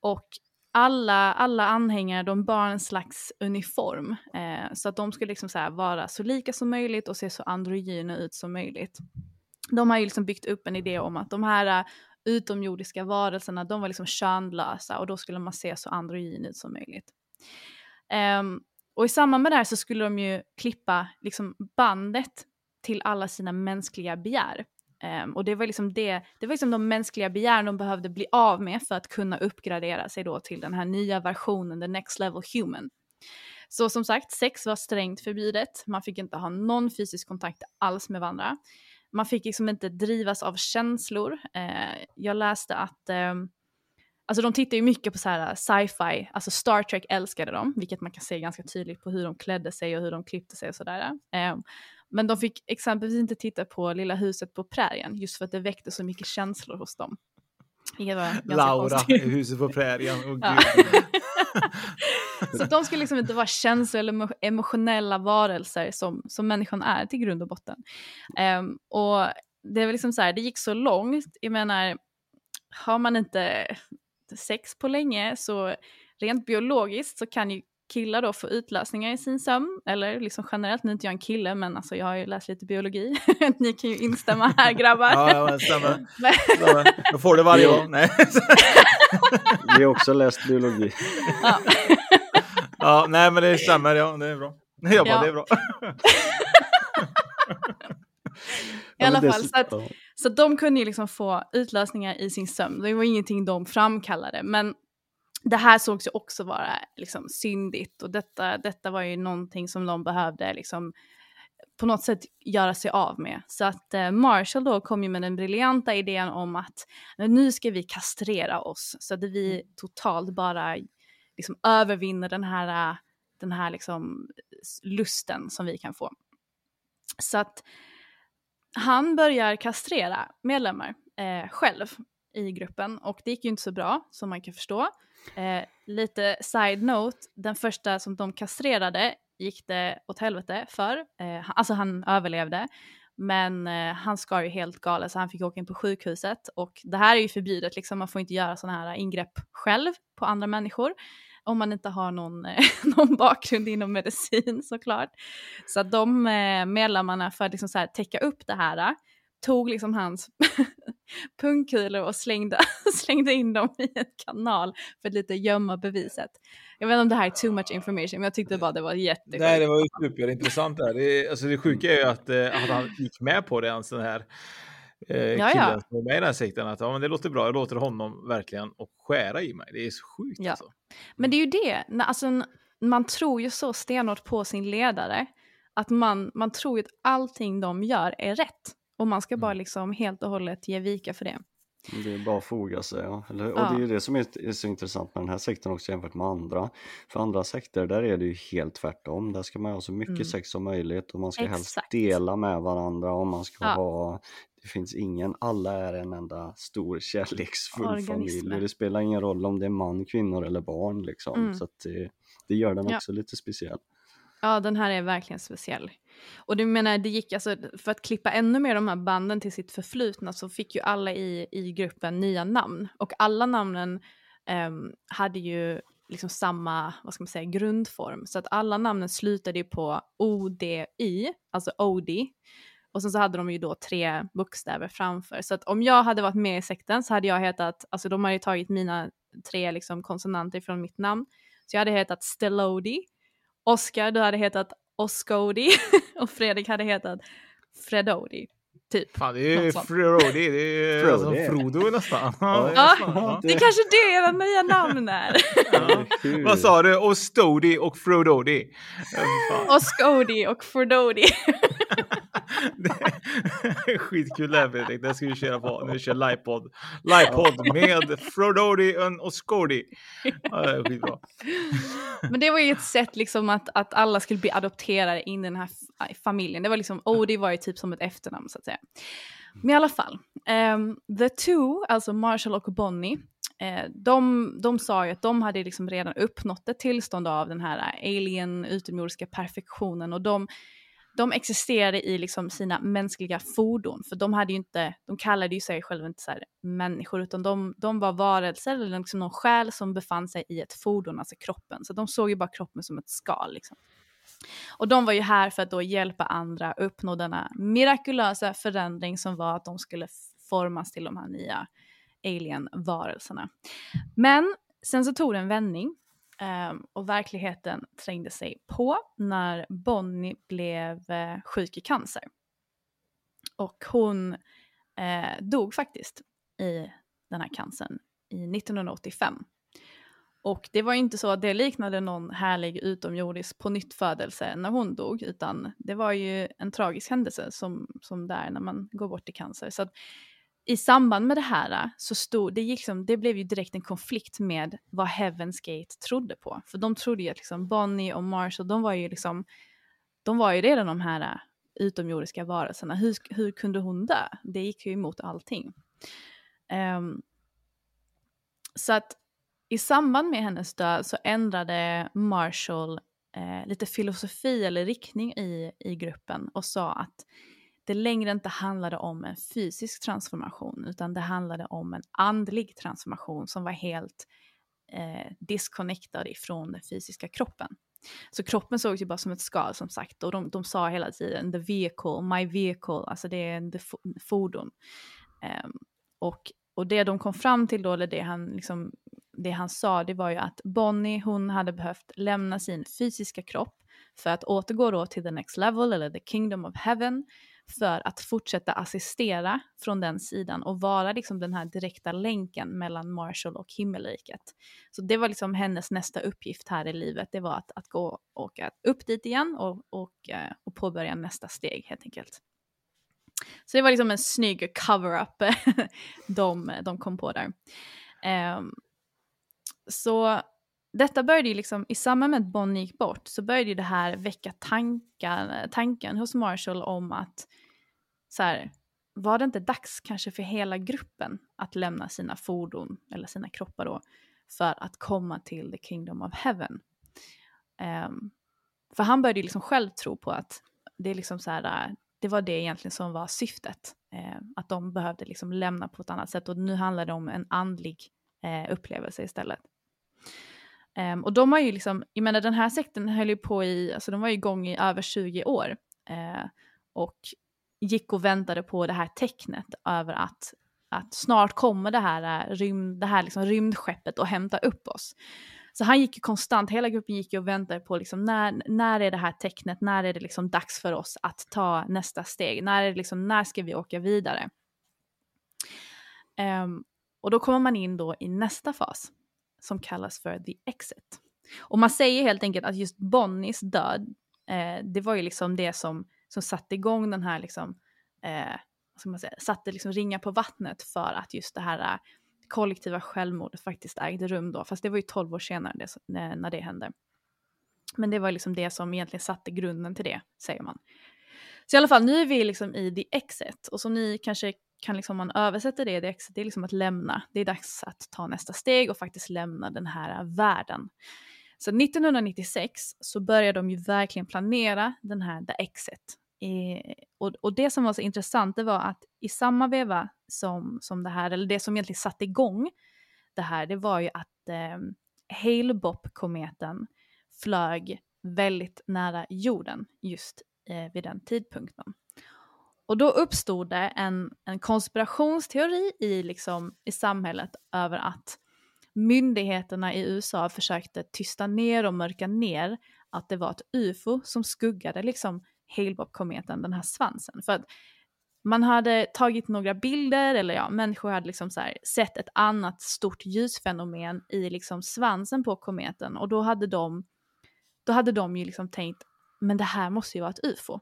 och alla, alla anhängare de bar en slags uniform. Eh, så att de skulle liksom så här vara så lika som möjligt och se så androgyna ut som möjligt. De har ju liksom byggt upp en idé om att de här eh, utomjordiska varelserna, de var liksom könlösa och då skulle man se så androgyn ut som möjligt. Um, och i samband med det här så skulle de ju klippa liksom bandet till alla sina mänskliga begär. Um, och det var liksom det, det var liksom de mänskliga begär de behövde bli av med för att kunna uppgradera sig då till den här nya versionen, the next level human. Så som sagt, sex var strängt förbjudet. Man fick inte ha någon fysisk kontakt alls med varandra. Man fick liksom inte drivas av känslor. Uh, jag läste att um, Alltså de tittar ju mycket på så här äh, sci-fi, alltså Star Trek älskade dem, vilket man kan se ganska tydligt på hur de klädde sig och hur de klippte sig och sådär. Um, men de fick exempelvis inte titta på Lilla huset på prärien, just för att det väckte så mycket känslor hos dem. Laura i huset på prärien. Åh, Ja. Så de skulle liksom inte vara känslor eller emo- emotionella varelser som, som människan är till grund och botten. Ehm, och det var liksom så här, det gick så långt, jag menar, har man inte sex på länge så rent biologiskt så kan ju killar då få utlösningar i sin sömn, eller liksom generellt, nu är inte jag en kille men alltså jag har ju läst lite biologi, ni kan ju instämma här grabbar. Ja, ja, stämmer. Men- Stämmer. Då får du varje gång. Nej. Vi har också läst biologi. Ja, nej men det stämmer, ja det är bra. Jag bara, Ja. det är bra. I alla fall, så- så, att, ja. så att de kunde ju liksom få utlösningar i sin sömn. Det var ingenting de framkallade. Men det här sågs ju också vara liksom syndigt och detta, detta var ju någonting som de behövde liksom på något sätt göra sig av med. Så att eh, Marshall då kom ju med den briljanta idén om att nu ska vi kastrera oss så att vi totalt bara liksom övervinner den här, den här liksom lusten som vi kan få. Så att han börjar kastrera medlemmar eh, själv i gruppen och det gick ju inte så bra som man kan förstå. Eh, lite side note, den första som de kastrerade gick det åt helvete för. Eh, alltså han överlevde. Men eh, han skar ju helt galet så han fick åka in på sjukhuset. Och det här är ju förbjudet, liksom, man får inte göra sådana här ingrepp själv på andra människor. Om man inte har någon, eh, någon bakgrund inom medicin såklart. Så att de eh, medlemmarna för att liksom så här, täcka upp det här eh, tog liksom hans pungkulor och slängde, slängde in dem i en kanal för att lite gömma beviset. Jag vet inte om det här är too much information, men jag tyckte bara det var jättesjukt. Nej, det var ju superintressant där. Det, alltså det sjuka är ju att, eh, att han gick med på det, en sån här eh, Ja, killen ja. som är med i den här sekten. Att ja, men det låter bra, jag låter honom verkligen och skära i mig. Det är så sjukt Ja. alltså. Men det är ju det, när- alltså, man tror ju så stenhårt på sin ledare att man, man tror att allting de gör är rätt. Och man ska bara liksom helt och hållet ge vika för det. Det är bara att foga sig. Ja. Eller, och Ja. det är ju det som är, är så intressant med den här sekten också jämfört med andra. För andra sekter där är det ju helt tvärtom. Där ska man ha så mycket Mm. sex som möjligt och man ska helst Exakt. dela med varandra och man ska Ja. ha det finns ingen, alla är en enda stor kärleksfull familj Organismer. och det spelar ingen roll om det är man, kvinnor eller barn liksom. Mm. Så det, det gör den Ja. också lite speciell. Ja, den här är verkligen speciell. Och du menar, det gick alltså, för att klippa ännu mer de här banden till sitt förflutna så fick ju alla i, i gruppen nya namn. Och alla namnen ehm, hade ju liksom samma, vad ska man säga, grundform. Så att alla namnen slutade ju på ODI, alltså OD. Och sen så hade de ju då tre bokstäver framför. Så att om jag hade varit med i sekten så hade jag hetat, alltså de hade ju tagit mina tre liksom konsonanter från mitt namn. Så jag hade hetat Stelodi. Oscar, du hade hetat Oscodi och Fredrik hade hetat Fredodi. Typ. Fan, det är ju det är ju alltså. Frodo nästan. Ja. Ja, det är kanske det era nya namn är. Vad sa du? Ostodi och Frododi. Oscodi och Fredodi. Skitkul där Fredrik, det ska vi köra på när vi kör livepodd. Livepodd med Frododi och. Ja, det är skitbra. Men det var ju ett sätt liksom att, att alla skulle bli adopterade in i den här familjen. Det var liksom, Odi var ju typ som ett efternamn så att säga. Men i alla fall, ehm, the two, alltså Marshall och Bonnie, eh, de, de sa ju att de hade liksom redan uppnått ett tillstånd av den här alien utomjordiska perfektionen och de, de existerade i liksom sina mänskliga fordon, för de hade ju inte, de kallade ju sig själva inte så här människor, utan de, de var varelser eller liksom någon själ som befann sig i ett fordon, alltså kroppen. Så de såg ju bara kroppen som ett skal. Liksom. Och de var ju här för att då hjälpa andra uppnå denna mirakulösa förändring som var att de skulle formas till de här nya alien-varelserna. Men sen så tog det en vändning Um, och verkligheten trängde sig på när Bonnie blev uh, sjuk i cancer. Och hon uh, dog faktiskt i den här cancern i 1985. Och det var ju inte så att det liknade någon härlig utomjordisk på nytt födelse när hon dog, utan det var ju en tragisk händelse som, som där när man går bort i cancer. Så att i samband med det här äh, så stod, det, gick liksom, det blev ju direkt en konflikt med vad Heaven's Gate trodde på. För de trodde ju att liksom Bonnie och Marshall, de var ju liksom, de var ju redan de här äh, utomjordiska varelserna. Hur, hur kunde hon dö? Det gick ju emot allting. Um, så att i samband med hennes död så ändrade Marshall eh, lite filosofi eller riktning i, i gruppen och sa att det längre inte handlade om en fysisk transformation utan det handlade om en andlig transformation som var helt eh, disconnectad ifrån den fysiska kroppen. Så kroppen såg ju bara som ett skal som sagt och de, de sa hela tiden the vehicle, my vehicle, alltså det är en fordon. Um, och, och det de kom fram till då, eller det han, liksom, det han sa, det var ju att Bonnie, hon hade behövt lämna sin fysiska kropp för att återgå då till the next level, eller the kingdom of heaven, för att fortsätta assistera från den sidan och vara liksom den här direkta länken mellan Marshall och himmelriket. Så det var liksom hennes nästa uppgift här i livet, det var att, att gå och åka upp dit igen och, och, eh, och påbörja nästa steg helt enkelt. Så det var liksom en snygg cover-up de, de kom på där. Um, så detta började ju liksom, i samband med att Bonnie gick bort så började ju det här väcka tanken, tanken hos Marshall om att så här, var det inte dags kanske för hela gruppen att lämna sina fordon, eller sina kroppar då, för att komma till the kingdom of heaven? Um, för han började ju liksom själv tro på att det, är liksom så här, det var det egentligen som var syftet. Eh, att de behövde liksom lämna på ett annat sätt och nu handlar det om en andlig eh, upplevelse istället. Um, och de har ju liksom, jag menar den här sekten höll ju på i, alltså de var ju igång i över 20 år. Uh, och gick och väntade på det här tecknet över att, att snart kommer det här, eh, rymd, det här liksom rymdskeppet och hämta upp oss. Så han gick ju konstant, hela gruppen gick ju och väntade på liksom när, när är det här tecknet, när är det liksom dags för oss att ta nästa steg, när, är det liksom, när ska vi åka vidare? Um, och då kommer man in då i nästa fas som kallas för the exit. Och man säger helt enkelt att just Bonnies död, eh, det var ju liksom det som, som satte igång den här liksom, eh, vad ska man säga, satte liksom ringar på vattnet för att just det här eh, kollektiva självmordet faktiskt ägde rum då, fast det var ju 12 år senare det, när, när det hände. Men det var liksom det som egentligen satte grunden till det, säger man. Så i alla fall, nu är vi liksom i the exit och som ni kanske kan liksom man översätta det, det är liksom att lämna. Det är dags att ta nästa steg och faktiskt lämna den här äh, världen. Så 1996 så började de ju verkligen planera den här The Exit. I, och, och, det som var så intressant det var att i samma veva som, som det här, eller det som egentligen satte igång det här, det var ju att eh, Hale-Bopp-kometen flög väldigt nära jorden just eh, vid den tidpunkten. Och då uppstod det en, en konspirationsteori i, liksom, i samhället över att myndigheterna i USA försökte tysta ner och mörka ner att det var ett ufo som skuggade liksom Hale-Bopp-kometen, den här svansen. För att man hade tagit några bilder, eller ja, människor hade liksom så sett ett annat stort ljusfenomen i liksom svansen på kometen och då hade de, då hade de ju liksom tänkt, men det här måste ju vara ett ufo.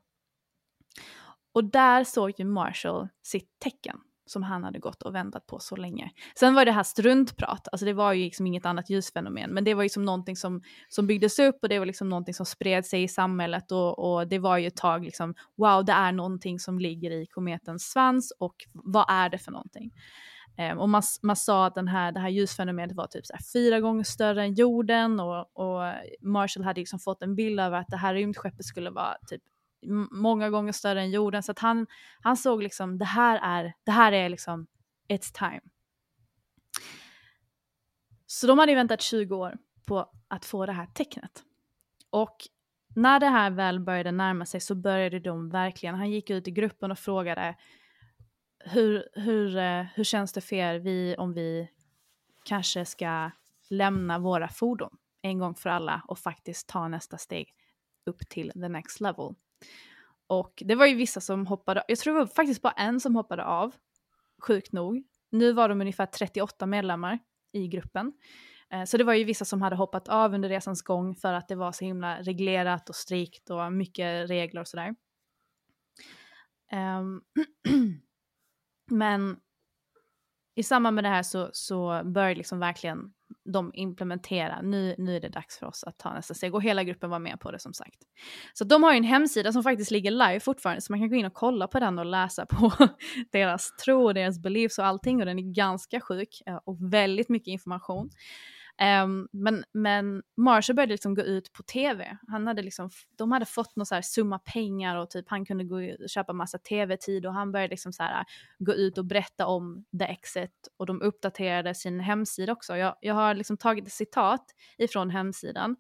Och där såg ju Marshall sitt tecken som han hade gått och väntat på så länge. Sen var det här struntprat, alltså det var ju liksom inget annat ljusfenomen, men det var ju liksom någonting som, som byggdes upp och det var liksom någonting som spred sig i samhället och, och det var ju ett tag liksom, wow, det är någonting som ligger i kometens svans och vad är det för någonting? Um, och man, man sa att den här, det här ljusfenomenet var typ så fyra gånger större än jorden och, och Marshall hade liksom fått en bild av att det här rymdskeppet skulle vara typ många gånger större än jorden. Så att han, han såg liksom, det här är, det här är liksom, it's time. Så de hade väntat 20 år på att få det här tecknet. Och när det här väl började närma sig så började de verkligen, han gick ut i gruppen och frågade hur, hur, eh, hur känns det för er vi, om vi kanske ska lämna våra fordon en gång för alla och faktiskt ta nästa steg upp till the next level. Och det var ju vissa som hoppade, jag tror det var faktiskt bara en som hoppade av, sjukt nog. Nu var de ungefär 38 medlemmar i gruppen. Eh, så det var ju vissa som hade hoppat av under resans gång för att det var så himla reglerat och strikt och mycket regler och sådär. Ehm, men i samband med det här så, så började liksom verkligen de implementera, nu, nu är det dags för oss att ta nästa steg och hela gruppen var med på det som sagt. Så de har ju en hemsida som faktiskt ligger live fortfarande så man kan gå in och kolla på den och läsa på deras tro och deras beliefs och allting och den är ganska sjuk eh, och väldigt mycket information. Um, men, men Marshall började liksom gå ut på tv. Han hade liksom, de hade fått någon så här summa pengar och typ han kunde gå och köpa massa tv-tid och han började liksom så här, äh, gå ut och berätta om The Exit och de uppdaterade sin hemsida också. Jag, jag har liksom tagit ett citat ifrån hemsidan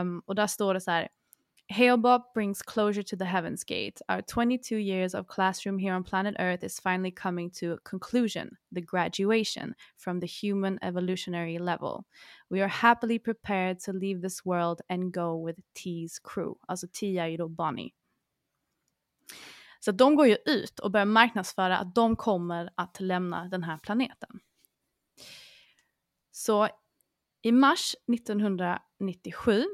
um, och där står det så här Hale-Bopp brings closure to the Heaven's Gate. Our 22 years of classroom here on planet Earth is finally coming to a conclusion, the graduation from the human evolutionary level. We are happily prepared to leave this world and go with T's crew. Alltså T är ju då Bonnie. Så de går ju ut och börjar marknadsföra att de kommer att lämna den här planeten. Så i mars 1997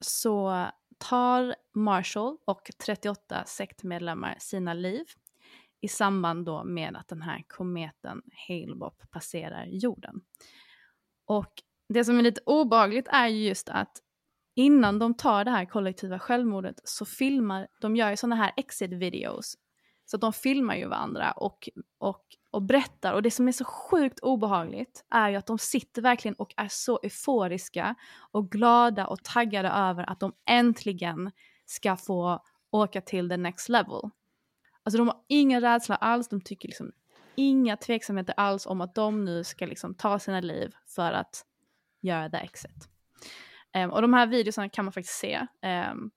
så tar Marshall och 38 sektmedlemmar sina liv i samband då med att den här kometen Hale-Bopp passerar jorden. Och det som är lite obagligt är ju just att innan de tar det här kollektiva självmordet så filmar, de gör ju sådana här exit videos. Så de filmar ju varandra och, och, och berättar. Och det som är så sjukt obehagligt är ju att de sitter verkligen och är så euforiska och glada och taggade över att de äntligen ska få åka till the next level. Alltså de har ingen rädsla alls, de tycker liksom inga tveksamheter alls om att de nu ska liksom ta sina liv för att göra the exit. Um, och de här videorna kan man faktiskt se um,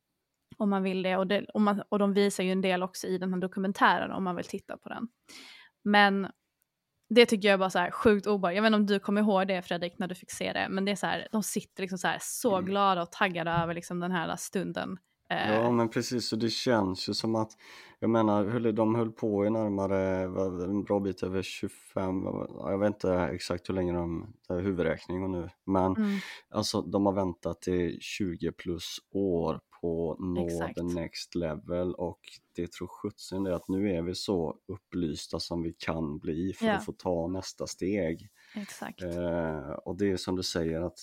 om man vill det och, det och, man, och de visar ju en del också i den här dokumentären om man vill titta på den. Men det tycker jag är bara så här sjukt obehagligt. Jag vet inte om du kommer ihåg det Fredrik när du fick se det, men det är så här, de sitter liksom så här så mm. glada och taggade över liksom den här stunden Ja eh. men precis, och det känns ju som att, jag menar, de höll på i närmare, en bra bit över 25, jag vet inte exakt hur länge de, det är huvudräkning och nu, men mm. alltså de har väntat i 20 plus år på att nå exakt. the next level och det tror sjutton det att nu är vi så upplysta som vi kan bli för ja. att få ta nästa steg. Exakt. Eh, och det är som du säger att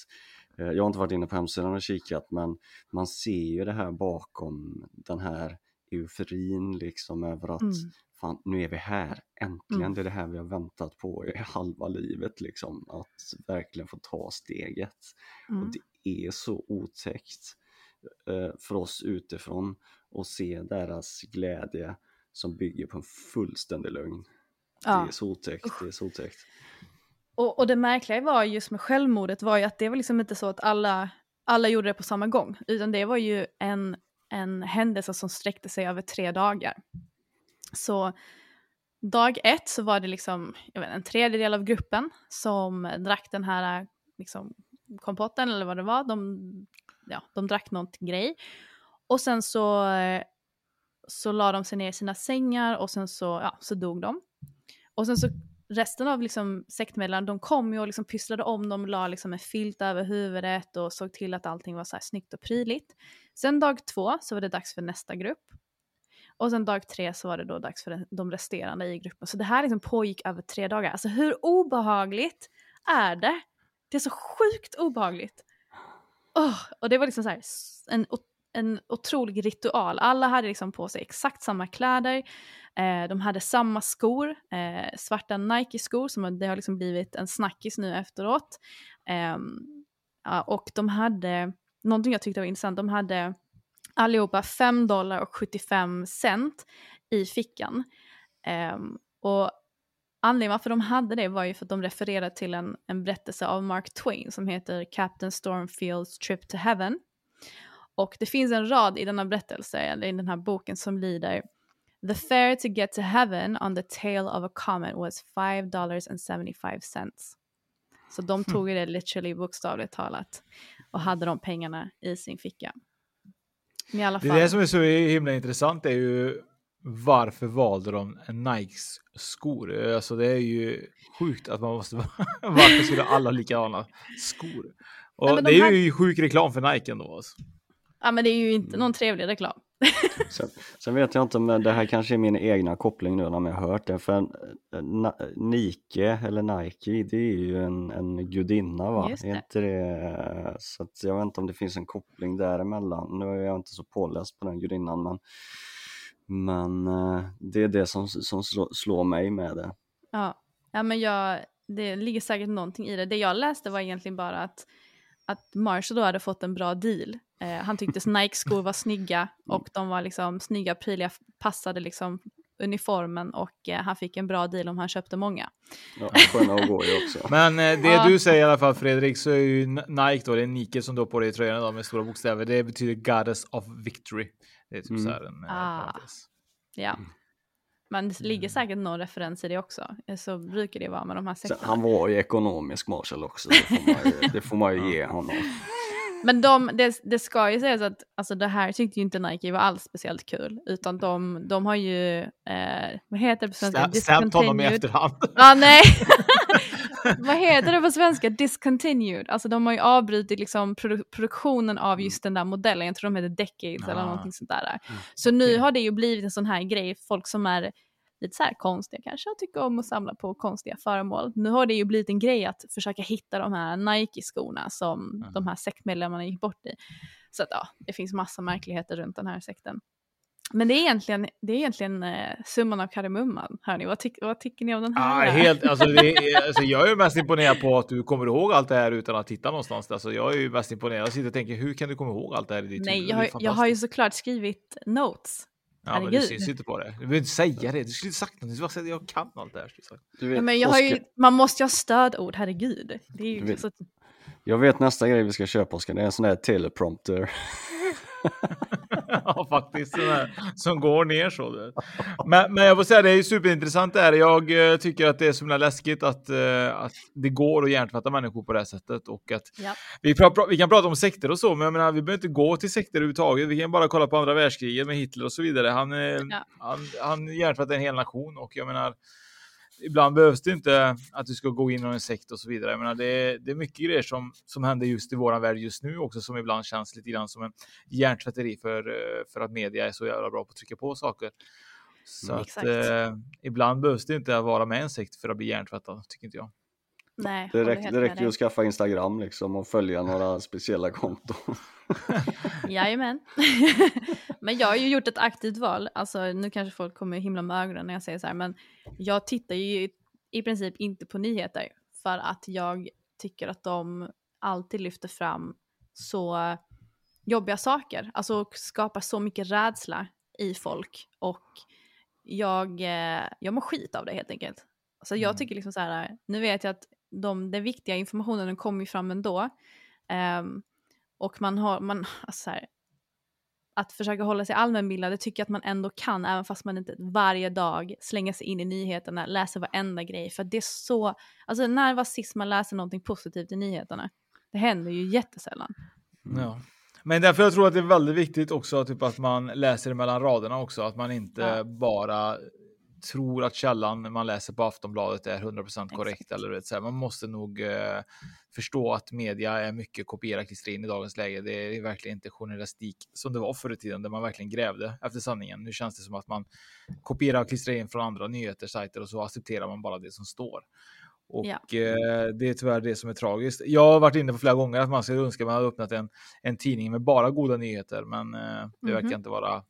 Eh, jag har inte varit inne på hemsidan och kikat men man ser ju det här bakom den här euforin liksom över att mm. fan, nu är vi här, äntligen, mm. det är det här vi har väntat på i halva livet liksom, att verkligen få ta steget. Mm. Och det är så otäckt för oss utifrån att se deras glädje som bygger på en fullständig lögn. Ja. Det är så otäckt, det är så otäckt. Och, och det märkliga var just med självmordet var ju att det var liksom inte så att alla, alla gjorde det på samma gång, utan det var ju en, en händelse som sträckte sig över tre dagar. Så dag ett så var det liksom jag vet, en tredjedel av gruppen som drack den här liksom, kompotten eller vad det var. De, ja, de drack någon grej. Och sen så, så la de sig ner i sina sängar och sen så, ja, så dog de. Och sen så resten av liksom sektmedlemmarna, de kom ju och liksom pysslade om dem, la liksom en filt över huvudet och såg till att allting var så här snyggt och prydligt. Sen dag två så var det dags för nästa grupp. Och sen dag tre så var det då dags för de resterande i gruppen. Så det här liksom pågick över tre dagar. Alltså hur obehagligt är det? Det är så sjukt obehagligt. Oh, och det var liksom så här, en en otrolig ritual. Alla hade liksom på sig exakt samma kläder, eh, de hade samma skor, eh, svarta Nike-skor som det har liksom blivit en snackis nu efteråt. Eh, och de hade, någonting jag tyckte var intressant, de hade allihopa 5 dollar och 75 cent i fickan. Ehm, och Anledningen varför de hade det var ju för att de refererade till en, en berättelse av Mark Twain som heter Captain Stormfields Trip to Heaven. Och det finns en rad i denna berättelse, eller i den här boken som lyder The fare to get to heaven on the tail of a comet was $5.75 cents. Så de tog det literally bokstavligt talat och hade de pengarna i sin ficka. Det, det som är så himla intressant är ju varför valde de Nikes skor? Alltså det är ju sjukt att man måste Varför skulle alla likadana skor? Och Nej, det är här... ju sjuk reklam för Nike ändå. Alltså. Ja men det är ju inte någon trevlig reklam. sen, sen, vet jag inte om det här kanske är min egna koppling nu när jag har hört det för eh, Nike eller Nike det är ju en, en gudinna va? Är inte det, så att jag vet inte om det finns en koppling däremellan. Nu är jag inte så påläst på den gudinnan men, men eh, det är det som, som slår mig med det. Ja, ja men jag, det ligger säkert någonting i det. Det jag läste var egentligen bara att att Marshall då hade fått en bra deal. Eh, han tyckte Nike-skor var snygga och de var liksom snygga, prydliga, passade liksom uniformen och eh, han fick en bra deal om han köpte många. Ja, sköna att gå i också. Men eh, det ja. du säger i alla fall Fredrik så är ju Nike då, det är Nike som då på dig i tröjan då med stora bokstäver. Det betyder Goddess of Victory. Det är typ mm. så här en eh, ah. Ja. Mm. Men det ligger mm. säkert någon referens i det också. Så brukar det vara med de här sektorerna. Han var ju ekonomisk Marshall också, det får man ju, det får man ju ge honom. Men de, det, det ska ju sägas att alltså det här tyckte ju inte Nike var alls speciellt kul. Utan de, de har ju, eh, vad heter det på svenska? Stämt honom i efterhand. ah, nej. vad heter det på svenska? Discontinued. Alltså de har ju avbrutit liksom produ produktionen av mm. just den där modellen. Jag tror de heter Decades ah. eller någonting sånt där. Mm. Så nu har det ju blivit en sån här grej, folk som är lite så här konstiga kanske och tycker om att samla på konstiga föremål. Nu har det ju blivit en grej att försöka hitta de här Nike-skorna som mm. de här sektmedlemmarna gick bort i. Så att ja, det finns massa märkligheter runt den här sekten. Men det är egentligen, det är egentligen eh, summan av kardemumman. Hörni. Vad, tyck, vad tycker ni om den här? Ah, helt, alltså, är, alltså, jag är mest imponerad på att du kommer ihåg allt det här utan att titta någonstans. Alltså, jag är ju mest imponerad. Jag sitter och tänker, hur kan du komma ihåg allt det här i ditt Nej, jag har, jag har ju såklart skrivit notes. Ja, Herregud. men det syns inte på det. Du behöver inte säga det. Du skulle inte sagt något. Du bara säga jag kan allt det här. Du vet, ja, men jag har ju, man måste ju ha stödord, herregud. Det är ju vet, så... Jag vet nästa grej vi ska köpa, Oskar. Det är en sån här teleprompter. ja, faktiskt. Här, som går ner så. Men, men jag får säga, det är superintressant det här. Jag eh, tycker att det är så himla läskigt att, uh, att det går att hjärntvätta människor på det här sättet. Och att ja. vi, vi, kan prata om sekter och så, men jag menar, vi behöver inte gå till sekter överhuvudtaget. Vi kan bara kolla på andra världskriget med Hitler och så vidare. Han, uh, ja. han, han hjärntvättade en hel nation och jag menar, ibland behövs det inte att du ska gå in i en sekt och så vidare. Jag menar, det, är, det är mycket grejer som, som händer just i våran värld just nu också som ibland känns lite grann som en hjärntvätteri för, eh, för att media är så jävla bra på att trycka på saker. Så mm, att eh, ibland behövs det inte att vara med i en sekt för att bli hjärntvättad, tycker inte jag. Nej, det, räck, det räcker ju att skaffa Instagram liksom och följa några speciella konton. Jajamän. men jag har ju gjort ett aktivt val. Alltså nu kanske folk kommer himla med ögonen när jag säger så här, men jag tittar ju i princip inte på nyheter för att jag tycker att de alltid lyfter fram så jobbiga saker, alltså skapar så mycket rädsla i folk och jag, eh, jag mår skit av det helt enkelt. Så jag mm. tycker liksom så här, nu vet jag att de, den viktiga informationen kommer fram ändå. Um, och man har, man, alltså här, att försöka hålla sig allmänbildad, det tycker jag att man ändå kan, även fast man inte varje dag slänger sig in i nyheterna, läser varenda grej. För det är så, alltså när var sist man läser någonting positivt i nyheterna? Det händer ju jättesällan. Ja. Men därför jag tror att det är väldigt viktigt också typ att man läser mellan raderna också, att man inte ja. bara tror att källan man läser på Aftonbladet är 100% korrekt. Exakt. Eller så här, man måste nog eh, förstå att media är mycket kopiera klistra in i dagens läge. Det är verkligen inte journalistik som det var förr i tiden där man verkligen grävde efter sanningen. Nu känns det som att man kopierar och klistrar in från andra nyheter, sajter och så accepterar man bara det som står. Och ja. eh, det är tyvärr det som är tragiskt. Jag har varit inne på flera gånger att man skulle önska att man hade öppnat en, en tidning med bara goda nyheter, men eh, det mm -hmm. verkar inte vara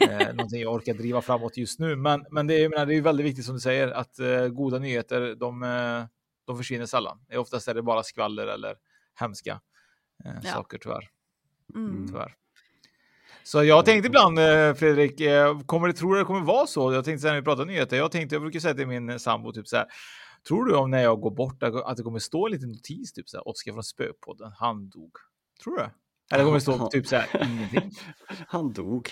eh, någonting jag orkar driva framåt just nu. Men, men det, är, menar, det är väldigt viktigt som du säger att eh, goda nyheter, de, eh, de försvinner sällan. Oftast är det bara skvaller eller hemska eh, ja. saker tyvärr. Mm. tyvärr. Så jag tänkte ibland, eh, Fredrik, eh, kommer det, tror du det kommer vara så? Jag tänkte när vi pratar nyheter, jag tänkte, jag brukar säga till min sambo typ så här, tror du om när jag går bort att det kommer stå en liten notis, typ så här, Oskar från Spökpodden, han dog. Tror du det? Eller kommer det stå typ så här, ingenting? Han dog.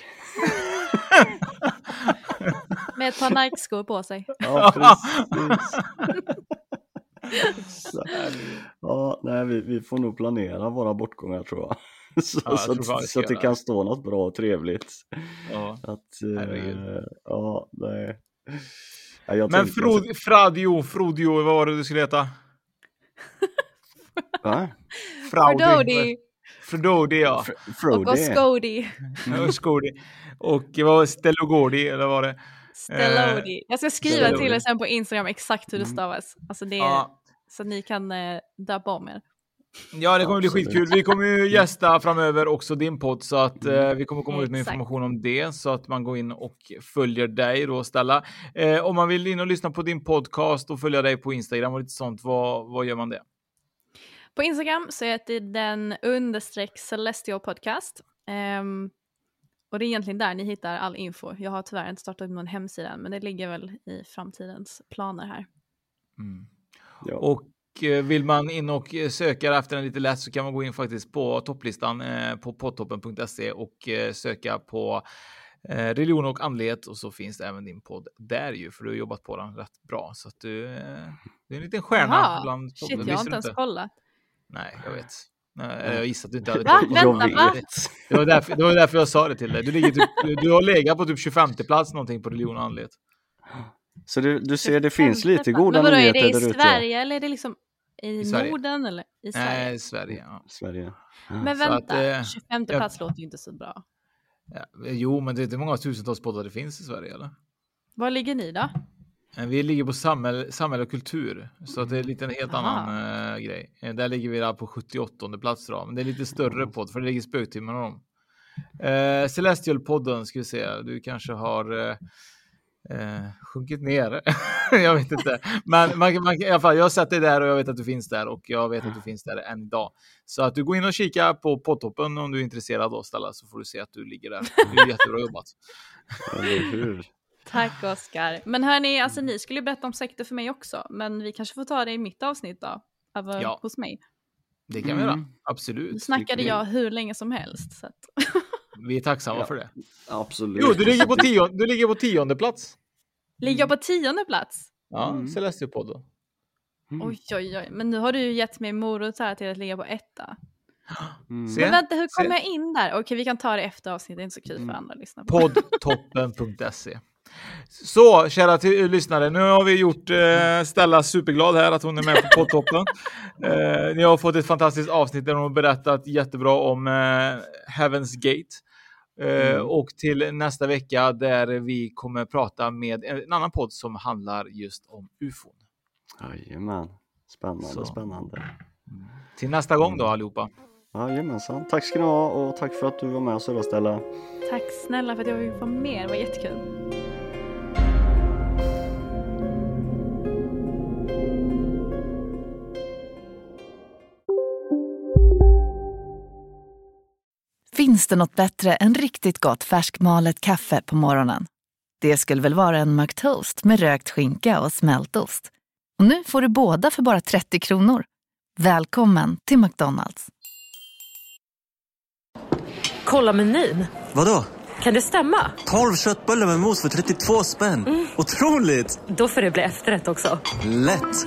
Med ett par Nike-skor på sig. Ja, precis. ja, nej, vi, vi får nog planera våra bortgångar tror jag. Så, ja, jag så, tror så att det kan stå något bra och trevligt. Ja, att, uh, ja nej. Ja, Men Frod, Fradio, Frodio, vad var det du skulle heta? Va? Fraudi. Frododi ja. Frodi. Och Scody. och Scody. Och vad var Stellogordi eller var det? Stellodi. Eh, jag ska skriva Stellodi. till er sen på Instagram exakt hur det mm. stavas. Alltså det är, ja. Så ni kan eh, döpa om er. Ja, det kommer bli skitkul. Vi kommer ju gästa framöver också din podd så att eh, vi kommer komma ut med information om det så att man går in och följer dig då Stella. Eh, om man vill in och lyssna på din podcast och följa dig på Instagram och lite sånt, vad, vad gör man det? På Instagram så heter den understreck Celestial Podcast. Um, och det är egentligen där ni hittar all info. Jag har tyvärr inte startat någon hemsida än, men det ligger väl i framtidens planer här. Mm. Ja. Och eh, vill man in och söka efter den lite lätt så kan man gå in faktiskt på topplistan eh, på podtoppen.se och eh, söka på religion och andlighet och så finns det även din podd där ju, för du har jobbat på den rätt bra. Så att du, du är en liten stjärna Jaha, bland Shit, jag har inte ens kollat. Nej, jag vet. Nej, jag gissade att du inte hade Va? Vänta, va? Det var, därför, det var därför jag sa det till dig. Du, ligger typ, du, du har legat på typ 25 plats någonting på religion och andlighet. Så du, du ser, det finns lite goda nyheter där ute. Är det i Sverige eller är det liksom i, I Norden eller i Sverige? Nej, i Sverige. Ja. Sverige. Men vänta, att, eh, 25 plats jag, låter ju inte så bra. Ja, jo, men det är inte många tusentals poddar det finns i Sverige eller? Var ligger ni då? Eh, vi ligger på samhälle, samhälle och kultur, så att det är lite en helt Aha. annan uh, grej. Eh, Där ligger vi där på 78 plats då, men det är lite större podd för det ligger spöktimmarna om. Uh, Celestial-podden ska vi se, du kanske har uh, uh, sjunkit ner. jag vet inte, men man, man, i alla fall, jag har sett dig där och jag vet att du finns där och jag vet att du finns där än idag. Så att du går in och kika på poddtoppen om du är intresserad av Stella så får du se att du ligger där. Det är jättebra jobbat. Eller hur? Tack Oskar. Men hörni, alltså ni skulle ju berätta om sekter för mig också, men vi kanske får ta det i mitt avsnitt då, över Ja. hos mig. Det kan vi göra, absolut. Nu snackade jag hur länge som helst. Så att... Vi är tacksamma Ja, för det. Absolut. Jo, du ligger på, tio, du ligger på tionde plats. Ligger jag på tionde plats? Ja, Mm. Celestial-podden. Oj, oj, oj. Men nu har du ju gett mig morot här till att ligga på etta. Mm. Men vänta, hur se. kommer jag in där? Okej, vi kan ta det efter avsnittet. Det är inte så kul för andra att lyssna på. Poddtoppen.se. Så, kära till, lyssnare, nu har vi gjort eh, Stella superglad här att hon är med på poddtoppen. Eh, ni har fått ett fantastiskt avsnitt där hon har berättat jättebra om eh, Heaven's Gate. Eh, Mm. Och till nästa vecka där vi kommer prata med en annan podd som handlar just om ufon. Jajamän. Spännande, Så. spännande. Till nästa gång då allihopa. Jajamensan. Tack ska ni ha och tack för att du var med oss idag Stella. Tack snälla för att jag fick vara med. Det var jättekul. Finns det något bättre än riktigt gott färskmalet kaffe på morgonen? Det skulle väl vara en McToast med rökt skinka och smältost. Och nu får du båda för bara 30 kronor. Välkommen till McDonalds. Kolla menyn. Vadå? Kan det stämma? 12 köttbullar med mos för 32 spänn. Otroligt! Då får det bli efterrätt också. Lätt!